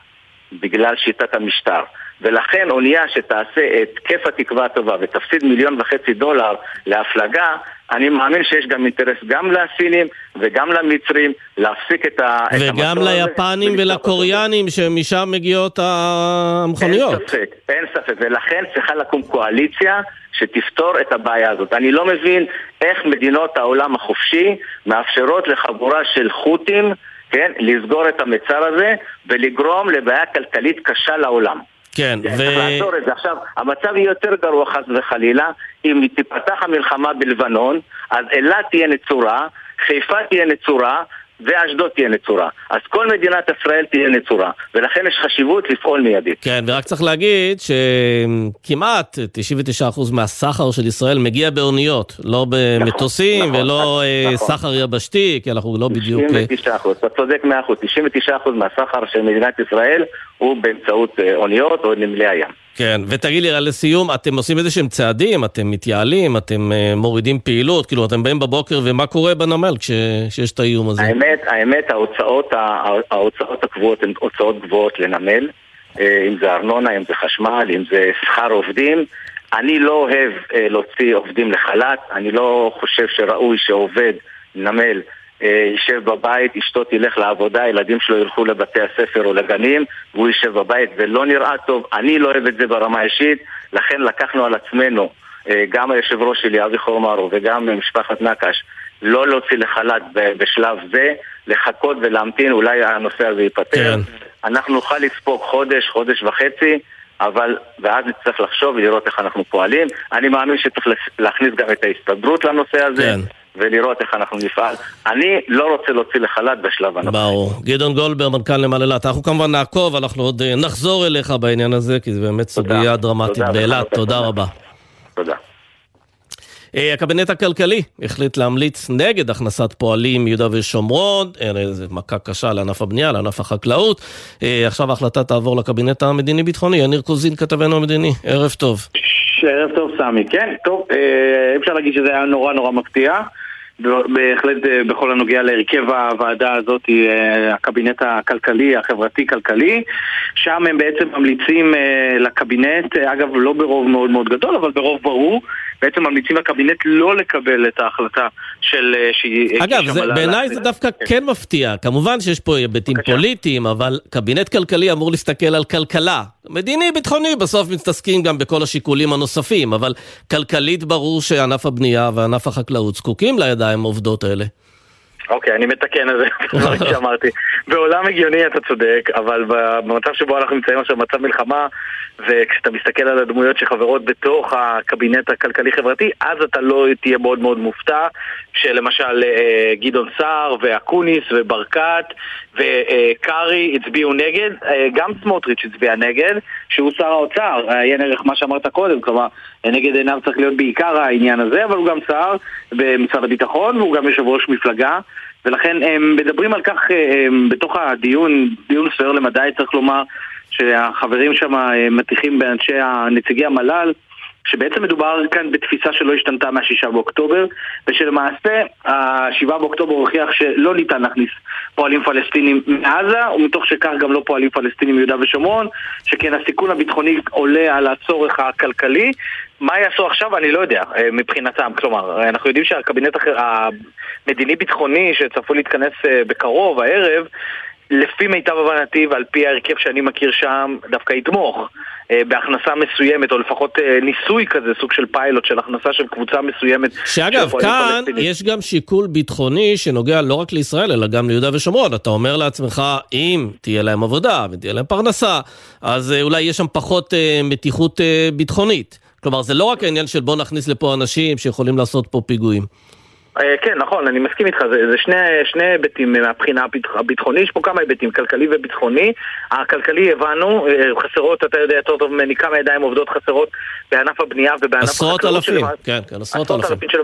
בגלל שיטת המשטר. ולכן אונייה שתעשה את כיף התקווה הטובה ותפסיד מיליון וחצי דולר להפלגה, אני מאמין שיש גם אינטרס גם לסינים וגם למצרים להפסיק את ה... וגם ליפנים ולקוריאנים שמשם מגיעות המכוניות. אין ספק, אין ספק, ולכן צריכה לקום קואליציה שתפתור את הבעיה הזאת. אני לא מבין איך מדינות העולם החופשי מאפשרות לחבורה של חות'ים, כן, לסגור את המצר הזה ולגרום לבעיה כלכלית קשה לעולם. כן, ו... צריך לעצור את זה. עכשיו, המצב יהיה יותר גרוע חס וחלילה, אם תיפתח המלחמה בלבנון, אז אילת תהיה נצורה, חיפה תהיה נצורה, ואשדוד תהיה נצורה. אז כל מדינת ישראל תהיה נצורה, ולכן יש חשיבות לפעול מיידית. כן, ורק צריך להגיד שכמעט 99% מהסחר של ישראל מגיע באוניות, לא במטוסים נכון, ולא נכון, אה, נכון. סחר יבשתי, כי אנחנו לא בדיוק... 99%, אה, אתה צודק 100%, 99% מהסחר של מדינת ישראל הוא באמצעות אה, אוניות או נמלי הים. כן, ותגיד לי, לסיום, אתם עושים איזה שהם צעדים, אתם מתייעלים, אתם uh, מורידים פעילות, כאילו אתם באים בבוקר ומה קורה בנמל כשיש את האיום הזה? האמת, האמת, ההוצאות, ההוצאות הקבועות הן הוצאות גבוהות לנמל, אה, אם זה ארנונה, אם זה חשמל, אם זה שכר עובדים. אני לא אוהב אה, להוציא עובדים לחל"ת, אני לא חושב שראוי שעובד נמל אה, יישב בבית, אשתו תלך לעבודה, הילדים שלו ילכו לבתי הספר או לגנים והוא יישב בבית ולא נראה טוב. אני לא אוהב את זה ברמה האישית, לכן לקחנו על עצמנו, אה, גם היושב ראש שלי, אבי חורמרו, וגם משפחת נקש, לא להוציא לחל"ת בשלב זה, לחכות ולהמתין, אולי הנושא הזה ייפתר. כן. אנחנו נוכל לספוג חודש, חודש וחצי, אבל, ואז נצטרך לחשוב ולראות איך אנחנו פועלים. אני מאמין שצריך להכניס גם את ההסתדרות לנושא הזה. כן. ולראות איך אנחנו נפעל. אני לא רוצה להוציא לחל"ת בשלב הנוכחי. ברור. גדעון גולדברג, מנכ"ל נמל אילת. אנחנו כמובן נעקוב, אנחנו עוד אה, נחזור אליך בעניין הזה, כי זו באמת סוגיה דרמטית באילת. תודה רבה. תודה. אה, הקבינט הכלכלי החליט להמליץ נגד הכנסת פועלים מיהודה ושומרון, אה, זו מכה קשה לענף הבנייה, לענף החקלאות. עכשיו ההחלטה תעבור לקבינט המדיני-ביטחוני. יניר קוזין, כתבנו המדיני, ערב טוב. ערב טוב סמי, כן, טוב, אפשר להגיד שזה היה נורא נורא מפתיע. בהחלט אה, בכל הנוגע להרכב הוועדה הזאת, אה, הקבינט הכלכלי, החברתי-כלכלי. שם הם בעצם ממליצים אה, לקבינט, אגב לא ברוב מאוד מאוד גדול, אבל ברוב ברור, בעצם ממליצים לקבינט לא לקבל את ההחלטה של... אגב, בעיניי זה דווקא כן. כן מפתיע. כמובן שיש פה היבטים פוליטיים, אבל קבינט כלכלי אמור להסתכל על כלכלה. מדיני, ביטחוני, בסוף מתעסקים גם בכל השיקולים הנוספים, אבל כלכלית ברור שענף הבנייה וענף החקלאות זקוקים לידיים העובדות האלה. אוקיי, אני מתקן על זה, דברים שאמרתי. בעולם הגיוני אתה צודק, אבל במצב שבו אנחנו נמצאים עכשיו במצב מלחמה, וכשאתה מסתכל על הדמויות שחברות בתוך הקבינט הכלכלי-חברתי, אז אתה לא תהיה מאוד מאוד מופתע, שלמשל אה, גדעון סער ואקוניס וברקת וקרעי הצביעו נגד, אה, גם סמוטריץ' הצביע נגד, שהוא שר האוצר, עיין ערך מה שאמרת קודם, כלומר, נגד עיניו צריך להיות בעיקר העניין הזה, אבל הוא גם שר במשרד הביטחון והוא גם יושב ראש מפלגה. ולכן הם מדברים על כך אה, הם, בתוך הדיון, דיון סוער למדי צריך לומר שהחברים שם אה, מטיחים באנשי נציגי המל"ל שבעצם מדובר כאן בתפיסה שלא השתנתה מהשישה באוקטובר ושלמעשה השבעה באוקטובר הוכיח שלא ניתן להכניס פועלים פלסטינים מעזה ומתוך שכך גם לא פועלים פלסטינים מיהודה ושומרון שכן הסיכון הביטחוני עולה על הצורך הכלכלי. מה יעשו עכשיו אני לא יודע אה, מבחינתם, כלומר אנחנו יודעים שהקבינט המדיני-ביטחוני שצפוי להתכנס אה, בקרוב, הערב לפי מיטב הבנתי ועל פי ההרכב שאני מכיר שם, דווקא יתמוך. אה, בהכנסה מסוימת, או לפחות אה, ניסוי כזה, סוג של פיילוט של הכנסה של קבוצה מסוימת. שאגב, כאן יש גם שיקול ביטחוני שנוגע לא רק לישראל, אלא גם ליהודה ושומרון. אתה אומר לעצמך, אם תהיה להם עבודה ותהיה להם פרנסה, אז אה, אולי יש שם פחות מתיחות ביטחונית. כלומר, זה לא רק העניין של בוא נכניס לפה אנשים שיכולים לעשות פה פיגועים. אה, כן, נכון, אני מסכים איתך, זה, זה שני, שני היבטים מהבחינה הביטחונית, יש פה כמה היבטים, כלכלי וביטחוני. הכלכלי הבנו, אה, חסרות, אתה יודע יותר טוב ממני, כמה ידיים עובדות חסרות בענף הבנייה ובענף עשרות אלפים, שלמה, כן, כן, עשרות אלפים. אלפים של,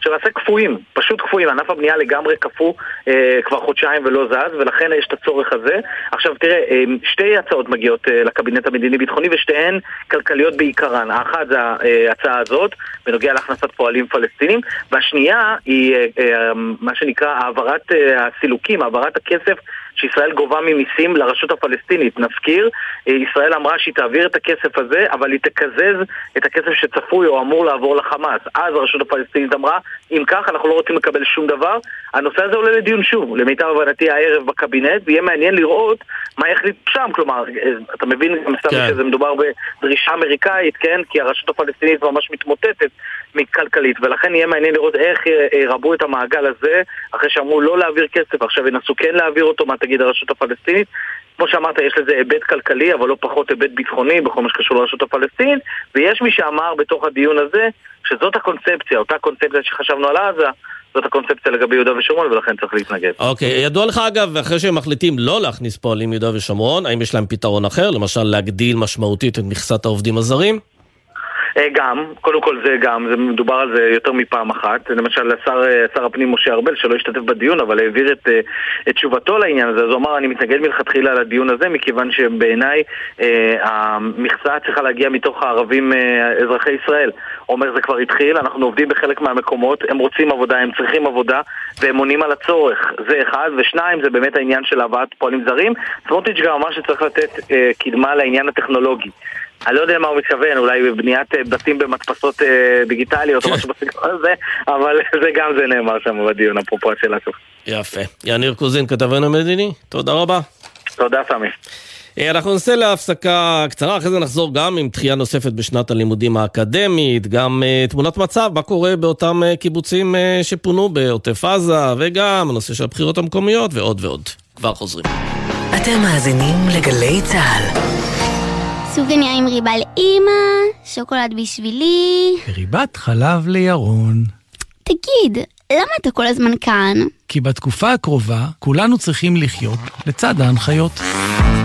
שלמעשה קפואים, פשוט קפואים, ענף הבנייה לגמרי קפוא אה, כבר חודשיים ולא זז, ולכן יש את הצורך הזה. עכשיו תראה, אה, שתי הצעות מגיעות אה, לקבינט המדיני-ביטחוני ושתיהן כלכליות בעיקרן. האחת זה ההצעה הזאת, בנוגע להכנסת פועלים פלסטינים, והשנייה היא אה, אה, מה שנקרא העברת אה, הסילוקים, העברת הכסף שישראל גובה ממיסים לרשות הפלסטינית. נזכיר, ישראל אמרה שהיא תעביר את הכסף הזה, אבל היא תקזז את הכסף שצפוי או אמור לעבור לחמאס. אז הרשות הפלסטינית אמרה, אם כך, אנחנו לא רוצים לקבל שום דבר. הנושא הזה עולה לדיון שוב, למיטב הבנתי הערב בקבינט, ויהיה מעניין לראות מה יחליט שם. כלומר, אתה מבין גם סתם כן. שזה מדובר בדרישה אמריקאית, כן? כי הרשות הפלסטינית ממש מתמוטטת מכלכלית, ולכן יהיה מעניין לראות איך ירבו את המעגל הזה, אחרי שאמרו לא להעביר כסף, עכשיו ינסו כן להעביר אותו, מה תגיד הרשות הפלסטינית. כמו שאמרת, יש לזה היבט כלכלי, אבל לא פחות היבט ביטחוני בכל מה שקשור לרשות הפלסטינית, ויש מי שאמר בתוך הדיון הזה שזאת הקונספציה, אותה קונספציה שחשבנו על עזה, זאת הקונספציה לגבי יהודה ושומרון, ולכן צריך להתנגד. אוקיי, okay, ידוע לך אגב, אחרי שהם מחליטים לא להכניס פועלים מיהודה ושומרון, האם יש להם פתרון אחר, למשל להגדיל משמעותית את מכסת העובדים הזרים? אה, גם, קודם כל זה גם, זה מדובר על זה יותר מפעם אחת. למשל, שר, אה, שר הפנים משה ארבל, שלא השתתף בדיון, אבל העביר את, אה, את תשובתו לעניין הזה, אז הוא אמר, אני מתנגד מלכתחילה לדיון הזה, מכיוון שבעיניי אה, המכסה צריכה להגיע מתוך הערבים אה, אזרחי ישראל. אומר, זה כבר התחיל, אנחנו עובדים בחלק מהמקומות, הם רוצים עבודה, הם צריכים עבודה, והם עונים על הצורך. זה אחד, ושניים, זה באמת העניין של הבאת פועלים זרים. סמוטריץ' גם אמר שצריך לתת אה, קדמה לעניין הטכנולוגי. אני לא יודע למה הוא מתכוון, אולי בבניית אה, בתים במדפסות אה, דיגיטליות או משהו בסגנון הזה, אבל זה גם זה נאמר שם בדיון, אפרופו השאלה שלך. יפה. יניר קוזין, כתבנו המדיני, תודה רבה. תודה, סמי. אה, אנחנו נעשה להפסקה קצרה, אחרי זה נחזור גם עם דחייה נוספת בשנת הלימודים האקדמית, גם uh, תמונת מצב, מה קורה באותם uh, קיבוצים uh, שפונו בעוטף עזה, וגם הנושא של הבחירות המקומיות ועוד ועוד. כבר חוזרים. אתם מאזינים לגלי צה"ל. סופגניה עם ריבה לאימא, שוקולד בשבילי. וריבת חלב לירון. תגיד, למה אתה כל הזמן כאן? כי בתקופה הקרובה כולנו צריכים לחיות לצד ההנחיות.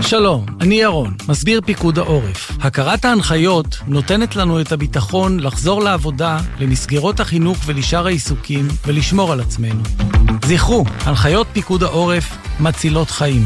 שלום, אני ירון, מסביר פיקוד העורף. הכרת ההנחיות נותנת לנו את הביטחון לחזור לעבודה, למסגרות החינוך ולשאר העיסוקים ולשמור על עצמנו. זכרו, הנחיות פיקוד העורף מצילות חיים.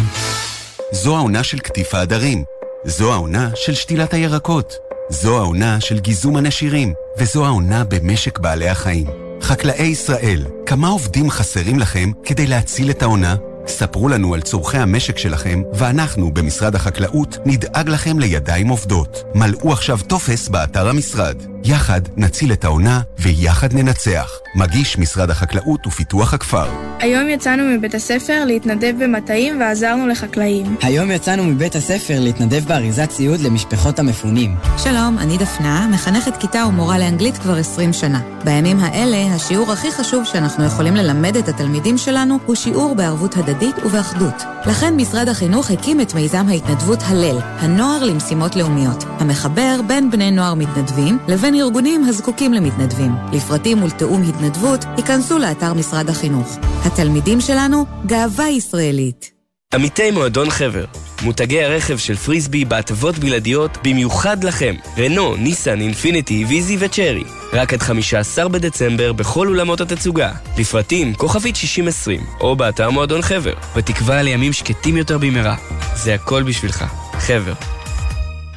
זו העונה של קטיף העדרים. זו העונה של שתילת הירקות. זו העונה של גיזום הנשירים. וזו העונה במשק בעלי החיים. חקלאי ישראל, כמה עובדים חסרים לכם כדי להציל את העונה? ספרו לנו על צורכי המשק שלכם, ואנחנו, במשרד החקלאות, נדאג לכם לידיים עובדות. מלאו עכשיו טופס באתר המשרד. יחד נציל את העונה, ויחד ננצח. מגיש משרד החקלאות ופיתוח הכפר. היום יצאנו מבית הספר להתנדב במטעים ועזרנו לחקלאים. היום יצאנו מבית הספר להתנדב באריזת ציוד למשפחות המפונים. שלום, אני דפנה, מחנכת כיתה ומורה לאנגלית כבר 20 שנה. בימים האלה, השיעור הכי חשוב שאנחנו יכולים ללמד את התלמידים שלנו הוא שיעור בערבות הדדית ובאחדות. לכן משרד החינוך הקים את מיזם ההתנדבות הלל, הנוער למשימות לאומיות, המחבר בין בני נוער מתנדבים לבין ארגונים הזקוקים למתנדבים. לפרטים ולתיאום התנדבות, ייכנסו לאתר משרד החינוך. התלמידים שלנו, גאווה ישראלית. עמיתי מועדון חבר, מותגי הרכב של פריסבי בהטבות בלעדיות במיוחד לכם. רנו, ניסן, אינפיניטי, ויזי וצ'רי. רק עד 15 בדצמבר בכל אולמות התצוגה. לפרטים כוכבית 6020, או באתר מועדון חבר. בתקווה לימים שקטים יותר במהרה. זה הכל בשבילך. חבר.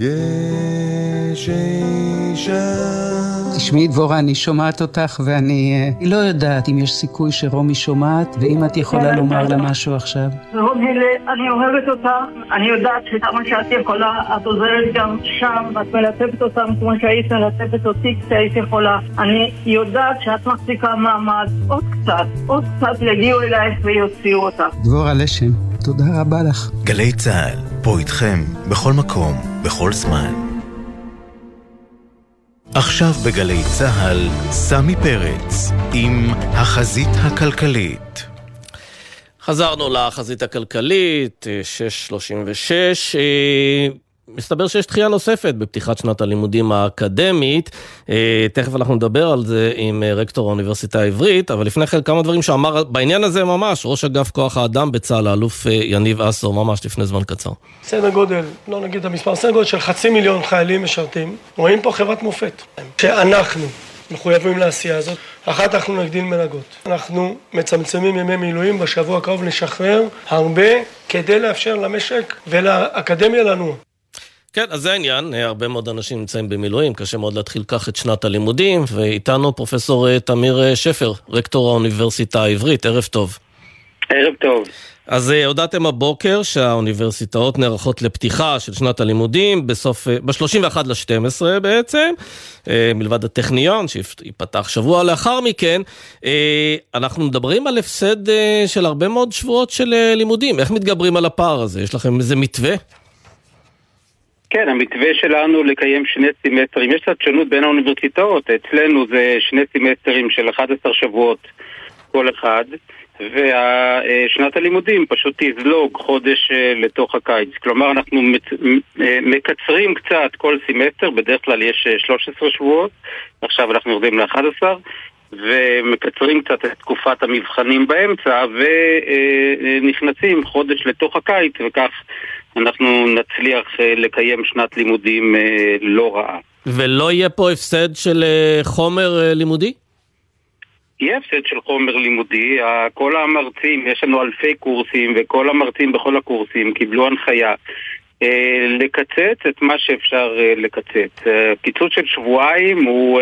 יש אישה תשמעי דבורה, אני שומעת אותך ואני אה, לא יודעת אם יש סיכוי שרומי שומעת ואם את יכולה כן, לומר כן. לה משהו עכשיו. רומי, אני אוהבת אותך, אני יודעת שכמה שאת יכולה, את עוזרת גם שם, את מלטפת אותם כמו שהיית מלטפת אותי כשהיית יכולה. אני יודעת שאת מחזיקה מעמד, עוד קצת, עוד קצת יגיעו אלייך ויוציאו אותך. דבורה לשם, תודה רבה לך. גלי צה"ל, פה איתכם, בכל מקום, בכל זמן. עכשיו בגלי צה"ל, סמי פרץ, עם החזית הכלכלית. חזרנו לחזית הכלכלית, אה, 6.36. מסתבר שיש דחייה נוספת בפתיחת שנת הלימודים האקדמית. אה, תכף אנחנו נדבר על זה עם אה, רקטור האוניברסיטה העברית, אבל לפני כן כמה דברים שאמר בעניין הזה ממש, ראש אגף כוח האדם בצה"ל, האלוף אה, יניב אסור, ממש לפני זמן קצר. סדר גודל, לא נגיד את המספר, סדר גודל של חצי מיליון חיילים משרתים. רואים פה חברת מופת, שאנחנו מחויבים לעשייה הזאת. אחת, אנחנו נגדיל מלגות. אנחנו מצמצמים ימי מילואים, בשבוע הקרוב נשחרר הרבה כדי לאפשר למשק ולאקדמיה לנוע. כן, אז זה העניין, אה, הרבה מאוד אנשים נמצאים במילואים, קשה מאוד להתחיל כך את שנת הלימודים, ואיתנו פרופסור אה, תמיר אה, שפר, רקטור האוניברסיטה העברית, ערב טוב. ערב טוב. אז הודעתם הבוקר שהאוניברסיטאות נערכות לפתיחה של שנת הלימודים בסוף, אה, ב-31 ל-12 בעצם, מלבד הטכניון שיפתח שבוע לאחר מכן. אנחנו מדברים על הפסד של הרבה מאוד שבועות של לימודים, איך מתגברים על הפער הזה? יש לכם איזה מתווה? כן, המתווה שלנו לקיים שני סימסטרים, יש קצת שונות בין האוניברסיטאות, אצלנו זה שני סימסטרים של 11 שבועות כל אחד, ושנת הלימודים פשוט תזלוג חודש אה, לתוך הקיץ. כלומר, אנחנו. אה, מקצרים קצת כל סמסטר, בדרך כלל יש אה, 13 שבועות, עכשיו אנחנו יורדים ל-11, ומקצרים קצת את תקופת המבחנים באמצע, ונכנסים חודש לתוך הקיץ, וכך אנחנו נצליח אה, לקיים שנת לימודים אה, לא רעה. ולא יהיה פה הפסד של אה, חומר לימודי? יהיה הפסד של חומר לימודי, כל המרצים, יש לנו אלפי קורסים, וכל המרצים בכל הקורסים קיבלו הנחיה לקצץ את מה שאפשר לקצץ. קיצוץ של שבועיים הוא,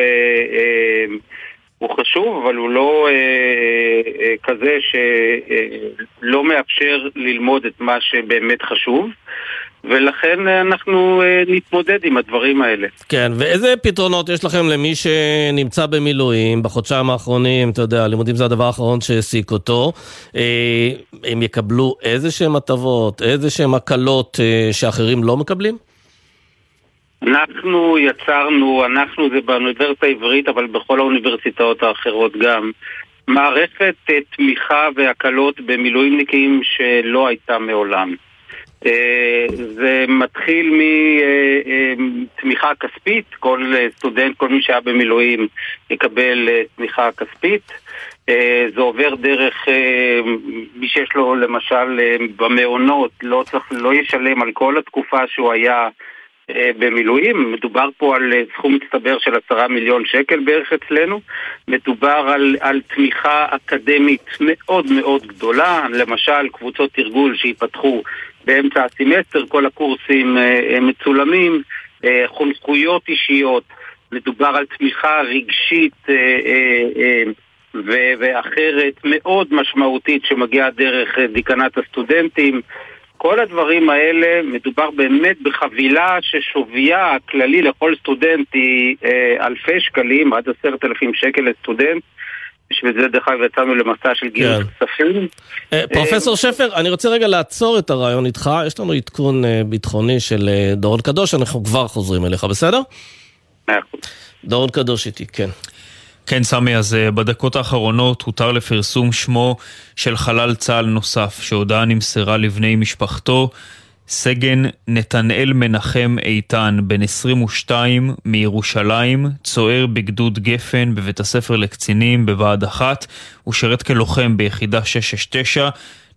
הוא חשוב, אבל הוא לא אה, אה, כזה שלא מאפשר ללמוד את מה שבאמת חשוב. ולכן אה, אנחנו אה, נתמודד עם הדברים האלה. כן, ואיזה פתרונות יש לכם למי שנמצא במילואים בחודשיים האחרונים, אתה יודע, לימודים זה הדבר האחרון שהעסיק אותו, אה, הם יקבלו איזה שהם הטבות, איזה שהם הקלות אה, שאחרים לא מקבלים? אנחנו יצרנו, אנחנו זה באוניברסיטה העברית, אבל בכל האוניברסיטאות האחרות גם, מערכת אה, תמיכה והקלות במילואימניקים שלא הייתה מעולם. אה, זה מתחיל מתמיכה כספית, כל אה, סטודנט, כל מי שהיה במילואים יקבל אה, תמיכה כספית. אה, זה עובר דרך אה, מי שיש לו למשל אה, במעונות, לא, צריך, לא ישלם על כל התקופה שהוא היה אה, במילואים, מדובר פה על אה, סכום מצטבר של עשרה מיליון שקל בערך אצלנו, מדובר על, על תמיכה אקדמית מאוד מאוד גדולה, למשל קבוצות תרגול שיפתחו באמצע הסמסטר, כל הקורסים אה, מצולמים, חונכויות אישיות, מדובר על תמיכה רגשית ואחרת מאוד משמעותית שמגיעה דרך דיקנת הסטודנטים. כל הדברים האלה, מדובר באמת בחבילה ששוויה הכללי לכל סטודנט היא אה, אלפי שקלים, עד עשרת אלפים שקל לסטודנט. בשביל זה דרך אגב יצאנו למסע של גיוס כן. כספים. אה, פרופסור שפר, אני רוצה רגע לעצור את הרעיון איתך, יש לנו עדכון אה, ביטחוני של דורון קדוש, אנחנו כבר חוזרים אליך, בסדר? מאה אחוז. דורון קדוש איתי, כן. כן, סמי, אז אה, בדקות האחרונות הותר לפרסום שמו של חלל צה"ל נוסף, שהודעה נמסרה לבני משפחתו. סגן נתנאל מנחם איתן, בן 22 מירושלים, צוער בגדוד גפן בבית הספר לקצינים בבה"ד 1, הוא שירת כלוחם ביחידה 669,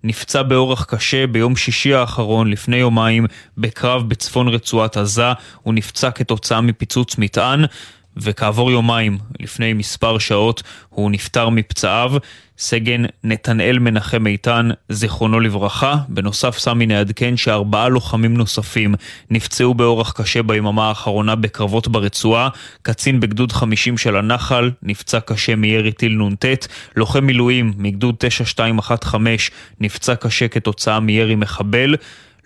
נפצע באורח קשה ביום שישי האחרון, לפני יומיים, בקרב בצפון רצועת עזה. הוא נפצע כתוצאה מפיצוץ מטען. וכעבור יומיים, לפני מספר שעות, הוא נפטר מפצעיו. סגן נתנאל מנחם איתן, זיכרונו לברכה. בנוסף, סמי נעדכן שארבעה לוחמים נוספים נפצעו באורח קשה ביממה האחרונה בקרבות ברצועה. קצין בגדוד 50 של הנחל נפצע קשה מירי טיל נ"ט. לוחם מילואים מגדוד 9215 נפצע קשה כתוצאה מירי מחבל.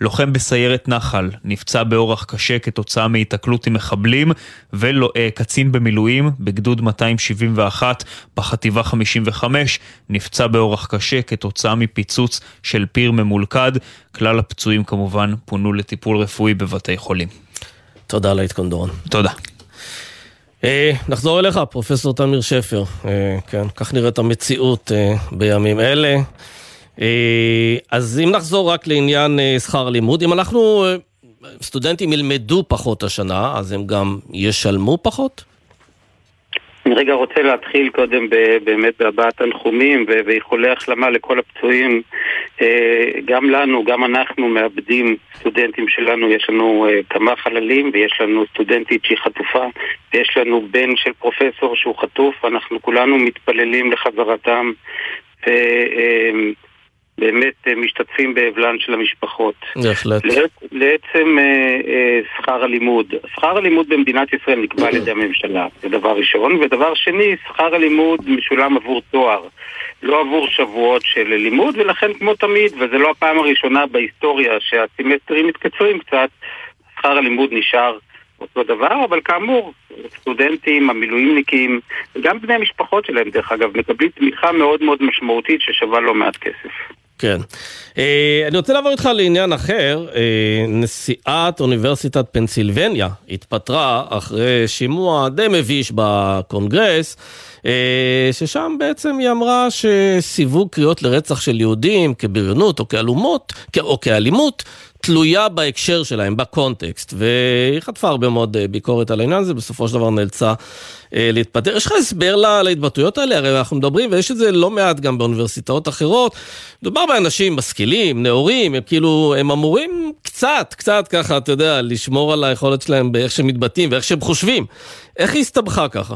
לוחם בסיירת נחל נפצע באורח קשה כתוצאה מהיתקלות עם מחבלים, וקצין במילואים בגדוד 271 בחטיבה 55 נפצע באורח קשה כתוצאה מפיצוץ של פיר ממולכד. כלל הפצועים כמובן פונו לטיפול רפואי בבתי חולים. תודה על העדכון דורון. תודה. אה, נחזור אליך, פרופסור תמיר שפר. אה, כן, כך נראית המציאות אה, בימים אלה. אה, אז אם נחזור רק לעניין אה, שכר לימוד, אם אנחנו, אה, סטודנטים ילמדו פחות השנה, אז הם גם ישלמו פחות? אני רגע רוצה להתחיל קודם באמת בהבעת תנחומים ואיחולי החלמה לכל הפצועים. גם לנו, גם אנחנו מאבדים סטודנטים שלנו, יש לנו כמה חללים ויש לנו סטודנטית שהיא חטופה ויש לנו בן של פרופסור שהוא חטוף, אנחנו כולנו מתפללים לחזרתם. באמת אה, משתתפים באבלן של המשפחות. בהחלט. לעצם אה, אה, שכר הלימוד. שכר הלימוד במדינת ישראל נקבע על ידי הממשלה, זה דבר ראשון. ודבר שני, שכר הלימוד משולם עבור תואר, לא עבור שבועות של לימוד, ולכן כמו תמיד, וזו לא הפעם הראשונה בהיסטוריה שהסימסטרים מתקצרים קצת, שכר הלימוד נשאר אותו דבר, אבל כאמור, סטודנטים, המילואימניקים, וגם בני המשפחות שלהם, דרך אגב, מקבלים תמיכה מאוד מאוד משמעותית ששווה לא מעט כסף. כן. אה, אני רוצה לעבור איתך לעניין אחר. אה, נשיאת אוניברסיטת פנסילבניה התפטרה אחרי שימוע די מביש בקונגרס, אה, ששם בעצם היא אמרה שסיווג קריאות לרצח של יהודים כבריונות או כאלומות, או כאלימות, תלויה בהקשר שלהם, בקונטקסט, והיא חטפה הרבה מאוד ביקורת על העניין הזה, בסופו של דבר נאלצה אה, להתפטר. יש לך הסבר להתבטאויות האלה? הרי אנחנו מדברים, ויש את זה לא מעט גם באוניברסיטאות אחרות. מדובר באנשים משכילים, נאורים, הם כאילו, הם אמורים קצת, קצת ככה, אתה יודע, לשמור על היכולת שלהם באיך שהם מתבטאים ואיך שהם חושבים. איך היא הסתבכה ככה?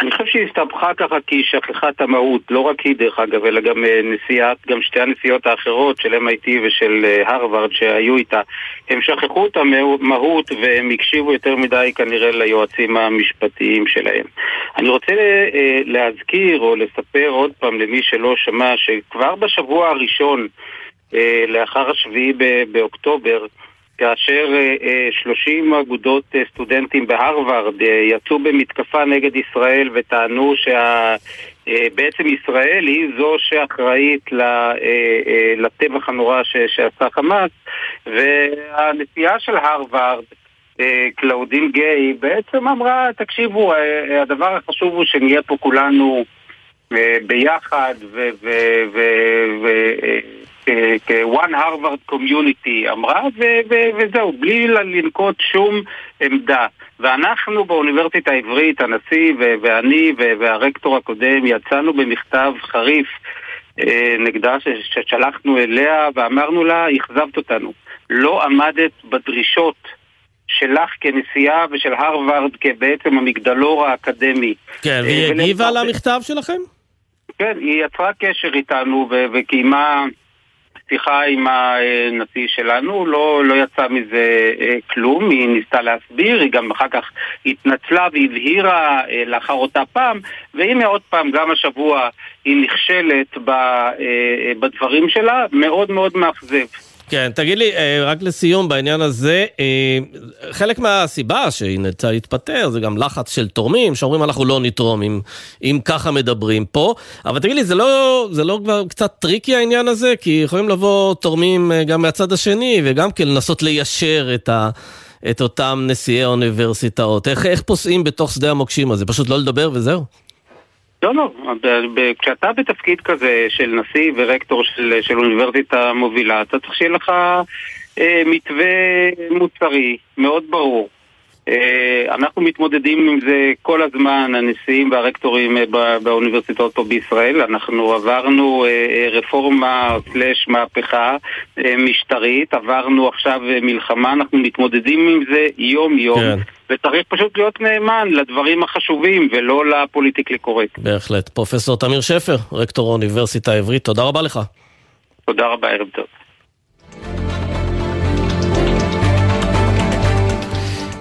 אני חושב שהיא הסתבכה ככה כי היא שכחה את המהות, לא רק היא דרך אגב, אלא גם אה, נשיאת, גם שתי הנשיאות האחרות של MIT ושל אה, הרווארד שהיו איתה. הם שכחו את המהות והם הקשיבו יותר מדי כנראה ליועצים המשפטיים שלהם. אני רוצה אה, להזכיר או לספר עוד פעם למי שלא שמע שכבר בשבוע הראשון לאחר השביעי באוקטובר כאשר 30 אה, אה, אגודות אה, סטודנטים בהרווארד יצאו במתקפה נגד ישראל וטענו שבעצם ישראל היא זו שאחראית לטבח הנורא שעשה חמאס והנשיאה של הרווארד קלאודין גיי בעצם אמרה, תקשיבו, הדבר החשוב הוא שנהיה פה כולנו ביחד כ-one Harvard Community אמרה, וזהו, בלי לנקוט שום עמדה. ואנחנו באוניברסיטה העברית, הנשיא ואני והרקטור הקודם, יצאנו במכתב חריף אה, נגדה ששלחנו אליה ואמרנו לה, אכזבת אותנו. לא עמדת בדרישות שלך כנשיאה ושל הרווארד כבעצם המגדלור האקדמי. כן, והיא הגיבה למכתב שלכם? כן, היא יצרה קשר איתנו ו- וקיימה שיחה עם הנשיא שלנו, לא, לא יצא מזה אה, כלום, היא ניסתה להסביר, היא גם אחר כך התנצלה והבהירה אה, לאחר אותה פעם, והנה עוד פעם, גם השבוע היא נכשלת אה, בדברים שלה, מאוד מאוד מאכזב. כן, תגיד לי, אה, רק לסיום בעניין הזה, אה, חלק מהסיבה שהיא נאלצה להתפטר זה גם לחץ של תורמים שאומרים אנחנו לא נתרום אם, אם ככה מדברים פה, אבל תגיד לי, זה לא, זה לא כבר קצת tricky העניין הזה? כי יכולים לבוא תורמים אה, גם מהצד השני וגם כן לנסות ליישר את ה... את אותם נשיאי האוניברסיטאות. איך, איך פוסעים בתוך שדה המוקשים הזה? פשוט לא לדבר וזהו? לא, לא, כשאתה בתפקיד כזה של נשיא ורקטור של, של אוניברסיטה מובילה, אתה צריך שיהיה לך אה, מתווה מוצרי מאוד ברור. אה, אנחנו מתמודדים עם זה כל הזמן, הנשיאים והרקטורים אה, באוניברסיטאות פה בישראל. אנחנו עברנו אה, רפורמה סלש מהפכה משטרית, עברנו עכשיו מלחמה, אנחנו מתמודדים עם זה יום-יום. כן. וצריך פשוט להיות נאמן לדברים החשובים ולא לפוליטיקלי קורקט. בהחלט. פרופסור תמיר שפר, רקטור האוניברסיטה העברית, תודה רבה לך. תודה רבה, ערב טוב.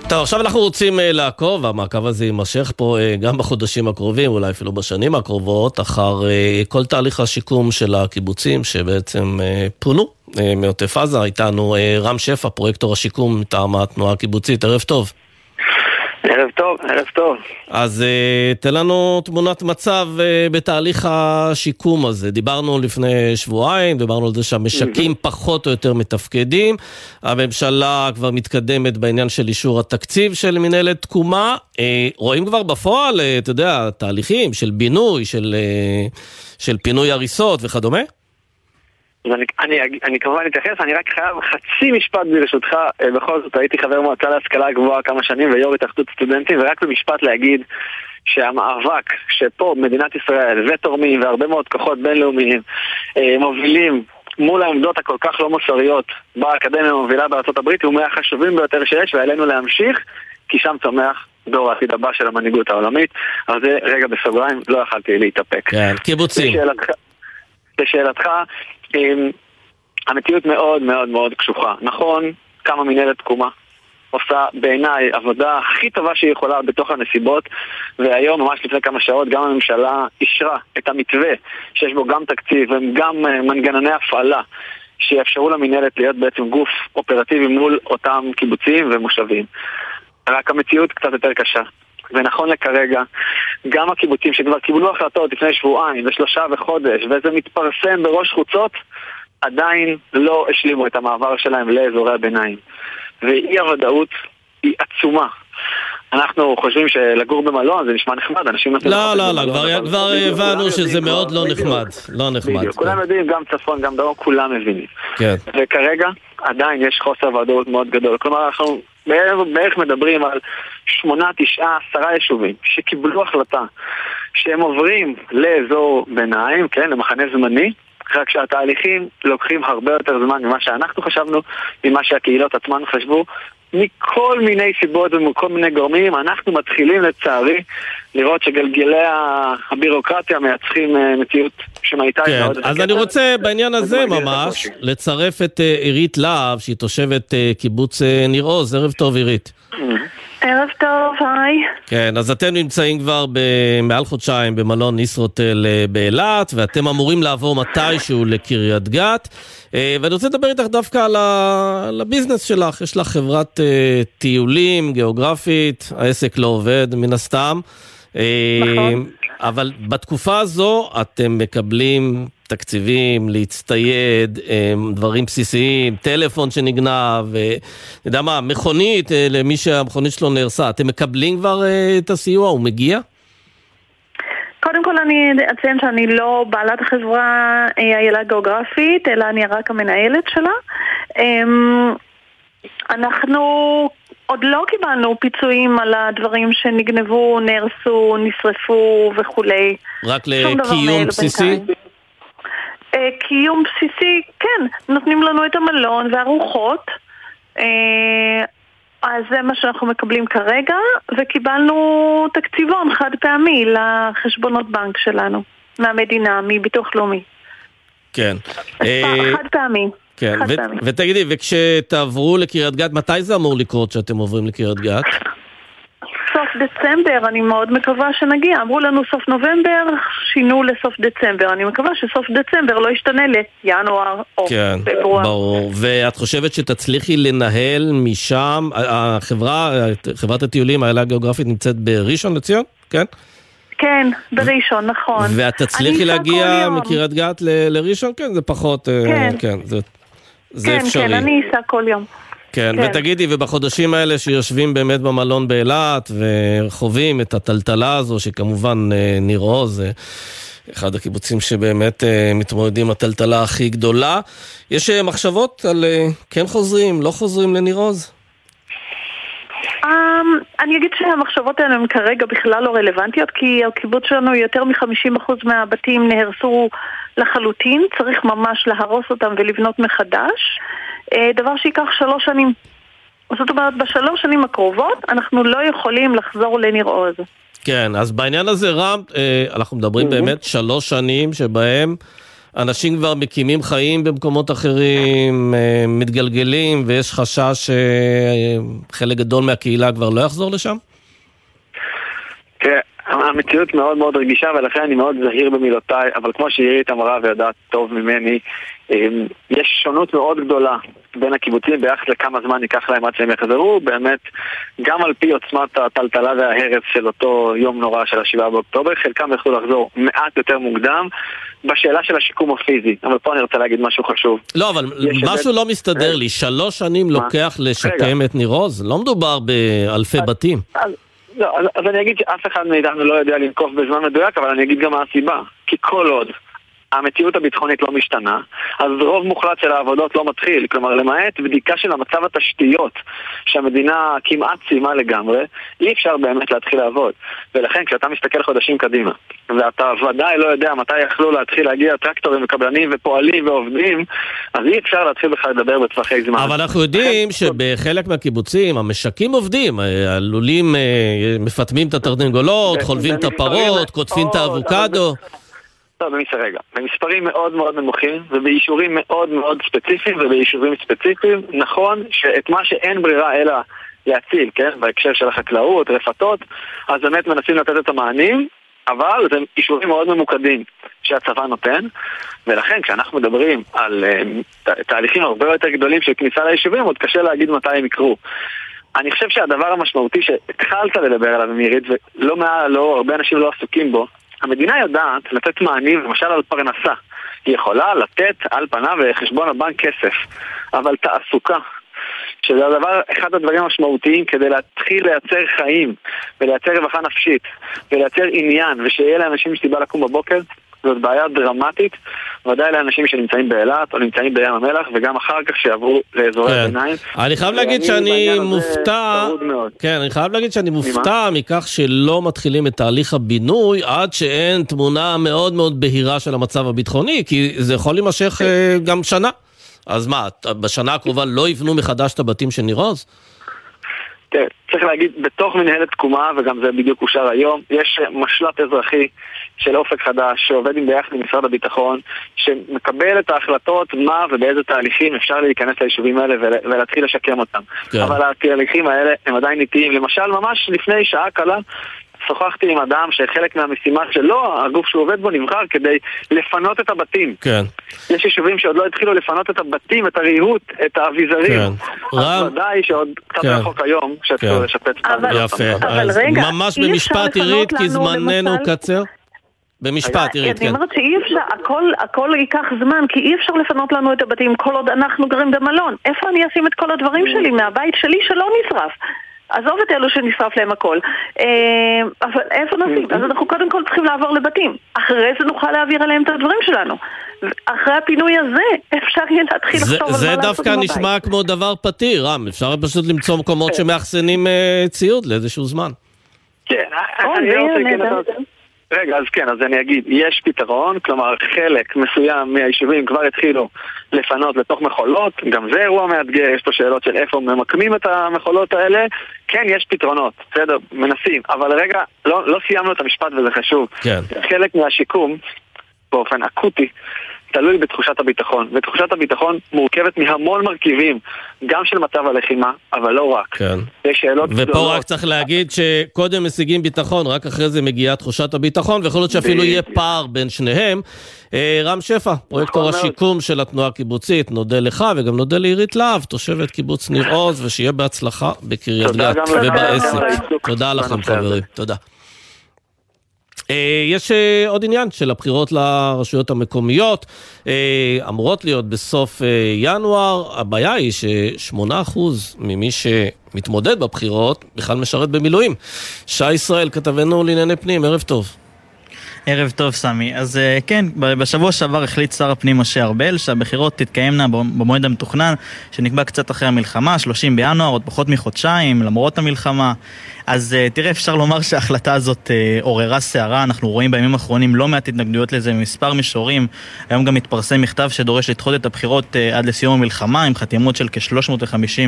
טוב, עכשיו אנחנו רוצים אה, לעקוב, והמעקב הזה יימשך פה אה, גם בחודשים הקרובים, אולי אפילו בשנים הקרובות, אחר אה, כל תהליך השיקום של הקיבוצים שבעצם פונו מעוטף עזה. איתנו רם שפע, פרויקטור השיקום מטעם התנועה הקיבוצית. ערב טוב. ערב טוב, ערב טוב. אז uh, תן לנו תמונת מצב uh, בתהליך השיקום הזה. דיברנו לפני שבועיים, דיברנו על זה שהמשקים mm-hmm. פחות או יותר מתפקדים. הממשלה כבר מתקדמת בעניין של אישור התקציב של מנהלת תקומה. Uh, רואים כבר בפועל, אתה יודע, תהליכים של בינוי, של, של פינוי הריסות וכדומה? אז אני, אני, אני כמובן אתייחס, אני רק חייב חצי משפט ברשותך, אה, בכל זאת הייתי חבר מועצה להשכלה גבוהה כמה שנים ויו"ר התאחדות סטודנטים, ורק במשפט להגיד שהמאבק שפה מדינת ישראל ותורמים והרבה מאוד כוחות בינלאומיים אה, מובילים מול העמדות הכל כך לא מוסריות באקדמיה המובילה בארצות הברית הוא מהחשובים ביותר שיש ועלינו להמשיך כי שם צומח דור העתיד הבא של המנהיגות העולמית. אז זה רגע בסוגריים, לא יכלתי להתאפק. כן, קיבוצים. לשאלתך, המציאות מאוד מאוד מאוד קשוחה. נכון, קמה מנהלת תקומה. עושה בעיניי עבודה הכי טובה שהיא יכולה בתוך הנסיבות והיום, ממש לפני כמה שעות, גם הממשלה אישרה את המתווה שיש בו גם תקציב וגם אה, מנגנוני הפעלה שיאפשרו למנהלת להיות בעצם גוף אופרטיבי מול אותם קיבוצים ומושבים. רק המציאות קצת יותר קשה. ונכון לכרגע, גם הקיבוצים שכבר קיבלו החלטות לפני שבועיים ושלושה וחודש, וזה מתפרסם בראש חוצות, עדיין לא השלימו את המעבר שלהם לאזורי הביניים. ואי הוודאות היא עצומה. אנחנו חושבים שלגור במלון זה נשמע נחמד, אנשים נותנים... לא, לא, לא, כבר הבנו שזה מאוד לא נחמד. לא נחמד. בדיוק, כולם יודעים, גם צפון, גם דרום, כולם מבינים. כן. וכרגע עדיין יש חוסר ודאות מאוד גדול. כלומר, אנחנו בערך מדברים על שמונה, תשעה, עשרה יישובים שקיבלו החלטה שהם עוברים לאזור ביניים, כן, למחנה זמני, רק שהתהליכים לוקחים הרבה יותר זמן ממה שאנחנו חשבנו, ממה שהקהילות עצמן חשבו, מכל מיני סיבות ומכל מיני גורמים, אנחנו מתחילים לצערי לראות שגלגלי הבירוקרטיה מייצחים אה, מציאות שמעיטה כן. אז אני רוצה בעניין הזה ממש לצרף את אה, עירית להב, שהיא תושבת אה, קיבוץ ניר עוז. ערב טוב עירית. ערב טוב, היי. כן, אז אתם נמצאים כבר מעל חודשיים במלון ישרוטל באילת, ואתם אמורים לעבור מתישהו לקריית גת. ואני רוצה לדבר איתך דווקא על, הביזנס שלך. יש לך חברת טיולים גיאוגרפית, העסק לא עובד מן הסתם. נכון. אבל בתקופה הזו אתם מקבלים תקציבים, להצטייד, דברים בסיסיים, טלפון שנגנב, ואתה יודע מה, מכונית אה, למי שהמכונית שלו נהרסה. אתם מקבלים כבר אה, את הסיוע? הוא מגיע? קודם כל אני אציין שאני לא בעלת החברה אה, איילה גיאוגרפית, אלא אני רק המנהלת שלה. אמ, אנחנו עוד לא קיבלנו פיצויים על הדברים שנגנבו, נהרסו, נשרפו וכולי. רק לקיום בסיסי? אה, אה, קיום בסיסי, כן, נותנים לנו את המלון והרוחות. אה, אז זה מה שאנחנו מקבלים כרגע, וקיבלנו תקציבון חד פעמי לחשבונות בנק שלנו, מהמדינה, מביטוח לאומי. כן. חד פעמי. כן, ו-. ותגידי, וכשתעברו לקריית גת, מתי זה אמור לקרות שאתם עוברים לקריית גת? סוף דצמבר, אני מאוד מקווה שנגיע. אמרו לנו סוף נובמבר, שינו לסוף דצמבר. אני מקווה שסוף דצמבר לא ישתנה לינואר או כן, פברואר. ברור. ואת חושבת שתצליחי לנהל משם, החברה, חברת הטיולים, העלה הגיאוגרפית נמצאת בראשון לציון? כן? כן, בראשון, נכון. ואת תצליחי להגיע. מקריית גת ל- לראשון? כן, זה פחות... אה, כן. כן, זה, זה כן, אפשרי. כן, אני אסע כל יום. כן, כן. ותגידי, ובחודשים האלה שיושבים באמת במלון באילת וחווים את הטלטלה הזו, שכמובן אה, ניר עוז, אחד הקיבוצים שבאמת אה, מתמודדים עם הטלטלה הכי גדולה, יש אה, מחשבות על כן חוזרים, לא חוזרים לניר עוז? Um, אני אגיד שהמחשבות האלה הן כרגע בכלל לא רלוונטיות כי הקיבוץ שלנו יותר מ-50% מהבתים נהרסו לחלוטין, צריך ממש להרוס אותם ולבנות מחדש, אה, דבר שייקח שלוש שנים. זאת אומרת, בשלוש שנים הקרובות אנחנו לא יכולים לחזור לניר עוז. כן, אז בעניין הזה, רם, אה, אנחנו מדברים באמת שלוש שנים שבהם אנשים כבר מקימים חיים במקומות אחרים, אה, מתגלגלים, ויש חשש שחלק גדול מהקהילה כבר לא יחזור לשם? תראה, המציאות מאוד מאוד רגישה ולכן אני מאוד זהיר במילותיי, אבל כמו שעירית אמרה ויודעת טוב ממני, אמ, יש שונות מאוד גדולה בין הקיבוצים ביחס לכמה זמן ייקח להם עד שהם יחזרו, באמת, גם על פי עוצמת הטלטלה וההרס של אותו יום נורא של השבעה באוקטובר, חלקם יוכלו לחזור מעט יותר מוקדם בשאלה של השיקום הפיזי, אבל פה אני רוצה להגיד משהו חשוב. לא, אבל משהו לא מסתדר לי. שלוש שנים לוקח לשקם את ניר עוז? לא מדובר באלפי בתים. אז, לא, אז, אז אני אגיד שאף אחד מאיתנו לא יודע לנקוף בזמן מדויק, אבל אני אגיד גם מה הסיבה. כי כל עוד המציאות הביטחונית לא משתנה, אז רוב מוחלט של העבודות לא מתחיל. כלומר, למעט בדיקה של המצב התשתיות, שהמדינה כמעט סיימה לגמרי, אי אפשר באמת להתחיל לעבוד. ולכן, כשאתה מסתכל חודשים קדימה, ואתה ודאי לא יודע מתי יכלו להתחיל להגיע טרקטורים וקבלנים ופועלים ועובדים, אז אי אפשר להתחיל בכלל לדבר בטווחי זמן. אבל אנחנו יודעים שבחלק מהקיבוצים המשקים עובדים, הלולים אה, מפטמים את התרנגולות, חולבים את הפרות, קוטפים את האבוקדו. במספר רגע. במספרים מאוד מאוד נמוכים ובאישורים מאוד מאוד ספציפיים ובאישורים ספציפיים, נכון שאת מה שאין ברירה אלא להציל, כן? בהקשר של החקלאות, רפתות, אז באמת מנסים לתת את המענים, אבל זה אישורים מאוד ממוקדים שהצבא נותן, ולכן כשאנחנו מדברים על uh, תהליכים הרבה יותר גדולים של כניסה ליישובים, עוד קשה להגיד מתי הם יקרו. אני חושב שהדבר המשמעותי שהתחלת לדבר עליו, מירית, ולא מעל, לא, הרבה אנשים לא עסוקים בו, המדינה יודעת לתת מענים, למשל על פרנסה. היא יכולה לתת על פניו לחשבון הבנק כסף, אבל תעסוקה, שזה הדבר, אחד הדברים המשמעותיים כדי להתחיל לייצר חיים ולייצר רווחה נפשית ולייצר עניין ושיהיה לאנשים סיבה לקום בבוקר, זאת בעיה דרמטית, ודאי לאנשים שנמצאים באילת או נמצאים בים המלח וגם אחר כך שיעברו לאזורי כן. הביניים. אני חייב להגיד שאני מופתע. כן, אני חייב להגיד שאני מופתע מכך שלא מתחילים את תהליך הבינוי עד שאין תמונה מאוד מאוד בהירה של המצב הביטחוני, כי זה יכול להימשך אה, גם שנה. אז מה, בשנה הקרובה לא יבנו מחדש את הבתים של ניר עוז? תראה, צריך להגיד, בתוך מנהלת תקומה, וגם זה בדיוק אושר היום, יש משל"ט אזרחי של אופק חדש, שעובד עם ביחד עם משרד הביטחון, שמקבל את ההחלטות מה ובאיזה תהליכים אפשר להיכנס ליישובים האלה ול- ולהתחיל לשקם אותם. כן. אבל התהליכים האלה הם עדיין איטיים. למשל, ממש לפני שעה קלה, שוחחתי עם אדם שחלק מהמשימה שלו, הגוף שהוא עובד בו נבחר כדי לפנות את הבתים. כן. יש יישובים שעוד לא התחילו לפנות את הבתים, את הריהוט, את האביזרים. כן. אז ודאי שעוד קצת כן. רחוק היום, שיתחילו כן. לשפץ את אבל-. יפה. אבל אז רגע, ממש במשפט, עירית, כי זמננו למשל- קצר. במשפט, עירית, אני כן. אומרת שאי אפשר, הכל, הכל ייקח זמן, כי אי אפשר לפנות לנו את הבתים כל עוד אנחנו גרים במלון. איפה אני אשים את כל הדברים שלי מהבית שלי שלא נשרף? עזוב את אלו שנשרף להם הכל. אה, אבל איפה נשים? אז אנחנו קודם כל צריכים לעבור לבתים. אחרי זה נוכל להעביר עליהם את הדברים שלנו. אחרי הפינוי הזה, אפשר יהיה להתחיל זה, לחשוב על זה מה לעשות דווקא עם הבית. נשמע כמו דבר פתיר, רם. אפשר פשוט למצוא מקומות שמאחסנים אה, ציוד לאיזשהו זמן. כן, אני זה לא רוצה נהדר. לזה. רגע, אז כן, אז אני אגיד, יש פתרון, כלומר חלק מסוים מהיישובים כבר התחילו לפנות לתוך מכולות, גם זה אירוע מאתגר, יש פה שאלות של איפה ממקמים את המכולות האלה, כן, יש פתרונות, בסדר, מנסים, אבל רגע, לא, לא סיימנו את המשפט וזה חשוב. כן. חלק מהשיקום, באופן אקוטי, תלוי בתחושת הביטחון, ותחושת הביטחון מורכבת מהמון מרכיבים, גם של מצב הלחימה, אבל לא רק. כן. יש שאלות ופה גדולות. רק צריך להגיד שקודם משיגים ביטחון, רק אחרי זה מגיעה תחושת הביטחון, ויכול להיות שאפילו יהיה פער בין שניהם. אה, רם שפע, פרויקטור מאוד. השיקום של התנועה הקיבוצית, נודה לך וגם נודה לעירית להב, תושבת קיבוץ ניר עוז, ושיהיה בהצלחה בקריית תודה גת ובעסק. תודה לכם. חברים, תודה. אה, יש אה, עוד עניין של הבחירות לרשויות המקומיות, אה, אמורות להיות בסוף ינואר, הבעיה היא ש-8% ממי שמתמודד בבחירות בכלל משרת במילואים. שי ישראל, כתבנו לענייני פנים, ערב טוב. ערב טוב, סמי. אז אה, כן, בשבוע שעבר החליט שר הפנים משה ארבל שהבחירות תתקיימנה במועד המתוכנן, שנקבע קצת אחרי המלחמה, 30 בינואר, עוד פחות מחודשיים, למרות המלחמה. אז אה, תראה, אפשר לומר שההחלטה הזאת אה, עוררה סערה, אנחנו רואים בימים האחרונים לא מעט התנגדויות לזה ממספר מישורים. היום גם התפרסם מכתב שדורש לדחות את הבחירות עד לסיום המלחמה, עם חתימות של כ-350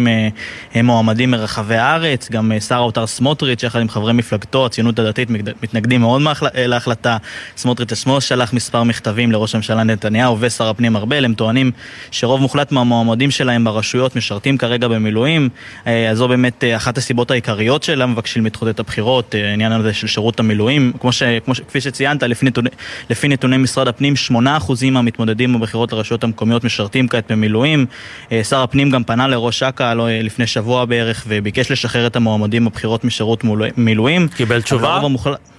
מועמדים מרחבי הארץ. גם שר האוצר סמוטריץ', יחד עם חברי מפלגתו, הציונות הדתית, מתנג- מתנגדים מאוד להחלטה. סמוטריץ' עצמו שלח מספר מכתבים לראש הממשלה נתניהו ושר הפנים ארבל, הם טוענים שרוב מוחלט מהמועמדים שלהם ברשויות משרתים כרגע במילואים, אה, אז זו באמת אה, אחת הסיבות העיקריות שלה מבקשים לדחות את הבחירות, אה, העניין הזה של שירות המילואים. כמו ש, כמו ש, כפי שציינת, לפי נתוני, לפי נתוני משרד הפנים, 8% מהמתמודדים בבחירות לרשויות המקומיות משרתים כעת במילואים. שר הפנים גם פנה לראש אכ"א לא, לפני שבוע בערך וביקש לשחרר את המועמדים בבחירות משירות מילוא- מילואים. קיבל תשובה? אמ,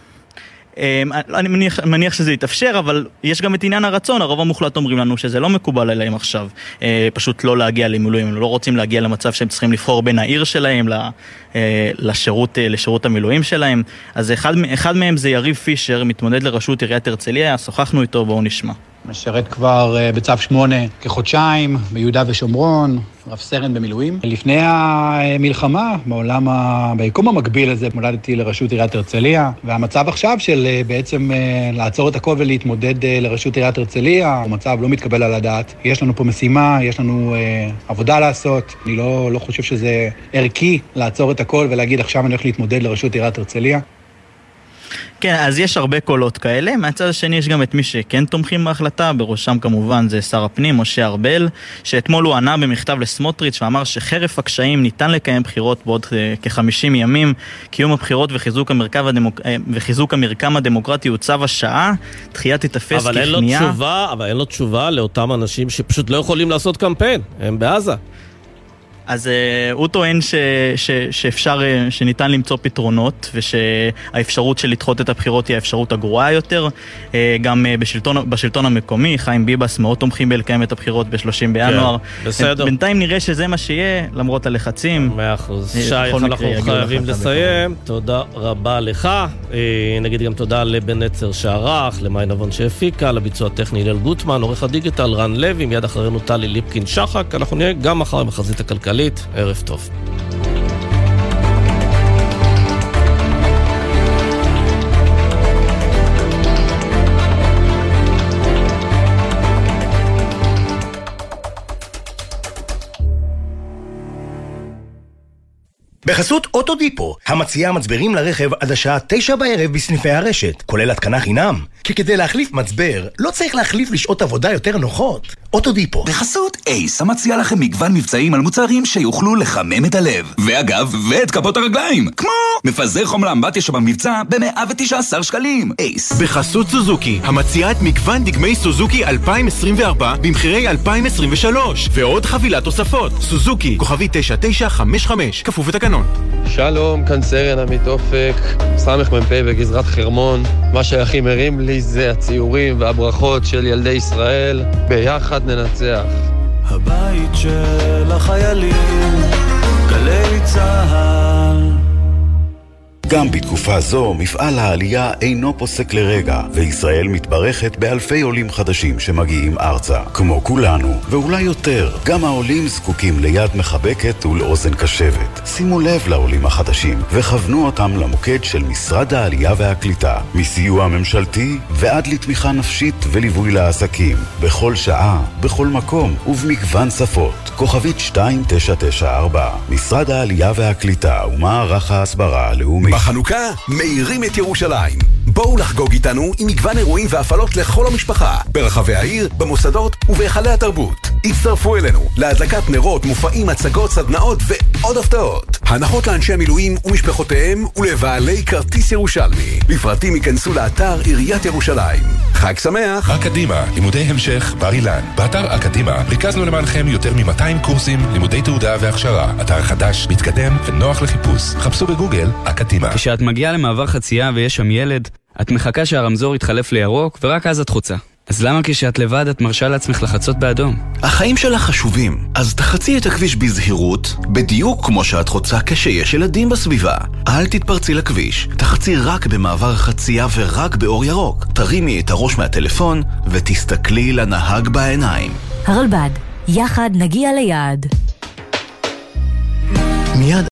אני מניח, מניח שזה יתאפשר, אבל יש גם את עניין הרצון, הרוב המוחלט אומרים לנו שזה לא מקובל עליהם עכשיו, אה, פשוט לא להגיע למילואים, הם לא רוצים להגיע למצב שהם צריכים לבחור בין העיר שלהם אה, לשירות, אה, לשירות המילואים שלהם. אז אחד, אחד מהם זה יריב פישר, מתמודד לראשות עיריית הרצליה, שוחחנו איתו, בואו נשמע. משרת כבר אה, בצו 8 כחודשיים ביהודה ושומרון, רב סרן במילואים. לפני המלחמה, בעולם, ה... ביקום המקביל הזה, נולדתי לראשות עיריית הרצליה, והמצב עכשיו של אה, בעצם אה, לעצור את הכל ולהתמודד לראשות עיריית הרצליה, הוא מצב לא מתקבל על הדעת. יש לנו פה משימה, יש לנו עבודה לעשות. אני לא, לא חושב שזה ערכי לעצור את הכל ולהגיד עכשיו אני הולך להתמודד לראשות עיריית הרצליה. כן, אז יש הרבה קולות כאלה. מהצד השני יש גם את מי שכן תומכים בהחלטה, בראשם כמובן זה שר הפנים, משה ארבל, שאתמול הוא ענה במכתב לסמוטריץ' ואמר שחרף הקשיים ניתן לקיים בחירות בעוד אה, כ-50 ימים. קיום הבחירות וחיזוק, הדמוק... אה, וחיזוק המרקם הדמוקרטי הוא צו השעה, דחייה תיתפס ככניעה. אבל אין לו תשובה לאותם אנשים שפשוט לא יכולים לעשות קמפיין, הם בעזה. אז uh, הוא טוען ש, ש, שאפשר, uh, שניתן למצוא פתרונות ושהאפשרות של לדחות את הבחירות היא האפשרות הגרועה יותר. Uh, גם uh, בשלטון, בשלטון המקומי, חיים ביבס מאוד תומכים בלקיים את הבחירות ב-30 בינואר. בסדר. בינתיים נראה שזה מה שיהיה, למרות הלחצים. מאה אחוז. אה, שי, בכל אנחנו חייבים לסיים. תודה רבה לך. אה, נגיד גם תודה לבן נצר שערך, למאי נבון שהפיקה, לביצוע הטכני הלל גוטמן, עורך הדיגיטל רן לוי, מיד אחרינו טלי ליפקין שחק. אנחנו נהיה גם מחר בחזית הכלכלית. ערב טוב. בחסות אוטודיפו, המציעה מצברים לרכב עד השעה תשע בערב בסניפי הרשת, כולל התקנה חינם. כי כדי להחליף מצבר, לא צריך להחליף לשעות עבודה יותר נוחות. אוטודיפו. בחסות אייס, המציע לכם מגוון מבצעים על מוצרים שיוכלו לחמם את הלב. ואגב, ואת כפות הרגליים. כמו מפזר חומר אמבטיה שבמבצע ב-119 שקלים. אייס. בחסות סוזוקי, המציעה את מגוון דגמי סוזוקי 2024 במחירי 2023 ועוד חבילת תוספות. סוזוקי, כוכבי 9955, כפוף לתקנון. שלום, כאן סרן עמית אופק, סמ"פ בגזרת חרמון. מה שהכי מרים לי זה הציורים והברכות של ילדי ישראל. ביחד ננצח. הבית של החיילים, גלי צהל. גם בתקופה זו מפעל העלייה אינו פוסק לרגע, וישראל מתברכת באלפי עולים חדשים שמגיעים ארצה. כמו כולנו, ואולי יותר, גם העולים זקוקים ליד מחבקת ולאוזן קשבת. שימו לב לעולים החדשים, וכוונו אותם למוקד של משרד העלייה והקליטה, מסיוע ממשלתי ועד לתמיכה נפשית וליווי לעסקים, בכל שעה, בכל מקום ובמגוון שפות. כוכבית 2994, משרד העלייה והקליטה ומערך ההסברה הלאומי. בחנוכה מאירים את ירושלים. בואו לחגוג איתנו עם מגוון אירועים והפעלות לכל המשפחה, ברחבי העיר, במוסדות ובהיכלי התרבות. הצטרפו אלינו להדלקת נרות, מופעים, הצגות, סדנאות ועוד הפתעות. הנחות לאנשי המילואים ומשפחותיהם ולבעלי כרטיס ירושלמי. לפרטים ייכנסו לאתר עיריית ירושלים. חג שמח! אקדימה, לימודי המשך בר אילן. באתר אקדימה ריכזנו למענכם יותר מ-200 קורסים, לימודי תעודה והכשרה. אתר חדש, מתקדם ונוח לחיפוש. חפשו בגוגל אקדימה. כשאת מגיעה למעבר חצייה ויש שם ילד, את מחכה שהרמזור יתחלף לירוק ורק אז את חוצה. אז למה כשאת לבד את מרשה לעצמך לחצות באדום? החיים שלך חשובים, אז תחצי את הכביש בזהירות, בדיוק כמו שאת חוצה כשיש ילדים בסביבה. אל תתפרצי לכביש, תחצי רק במעבר חצייה ורק באור ירוק. תרימי את הראש מהטלפון ותסתכלי לנהג בעיניים. הרלב"ד, יחד נגיע ליעד. מיד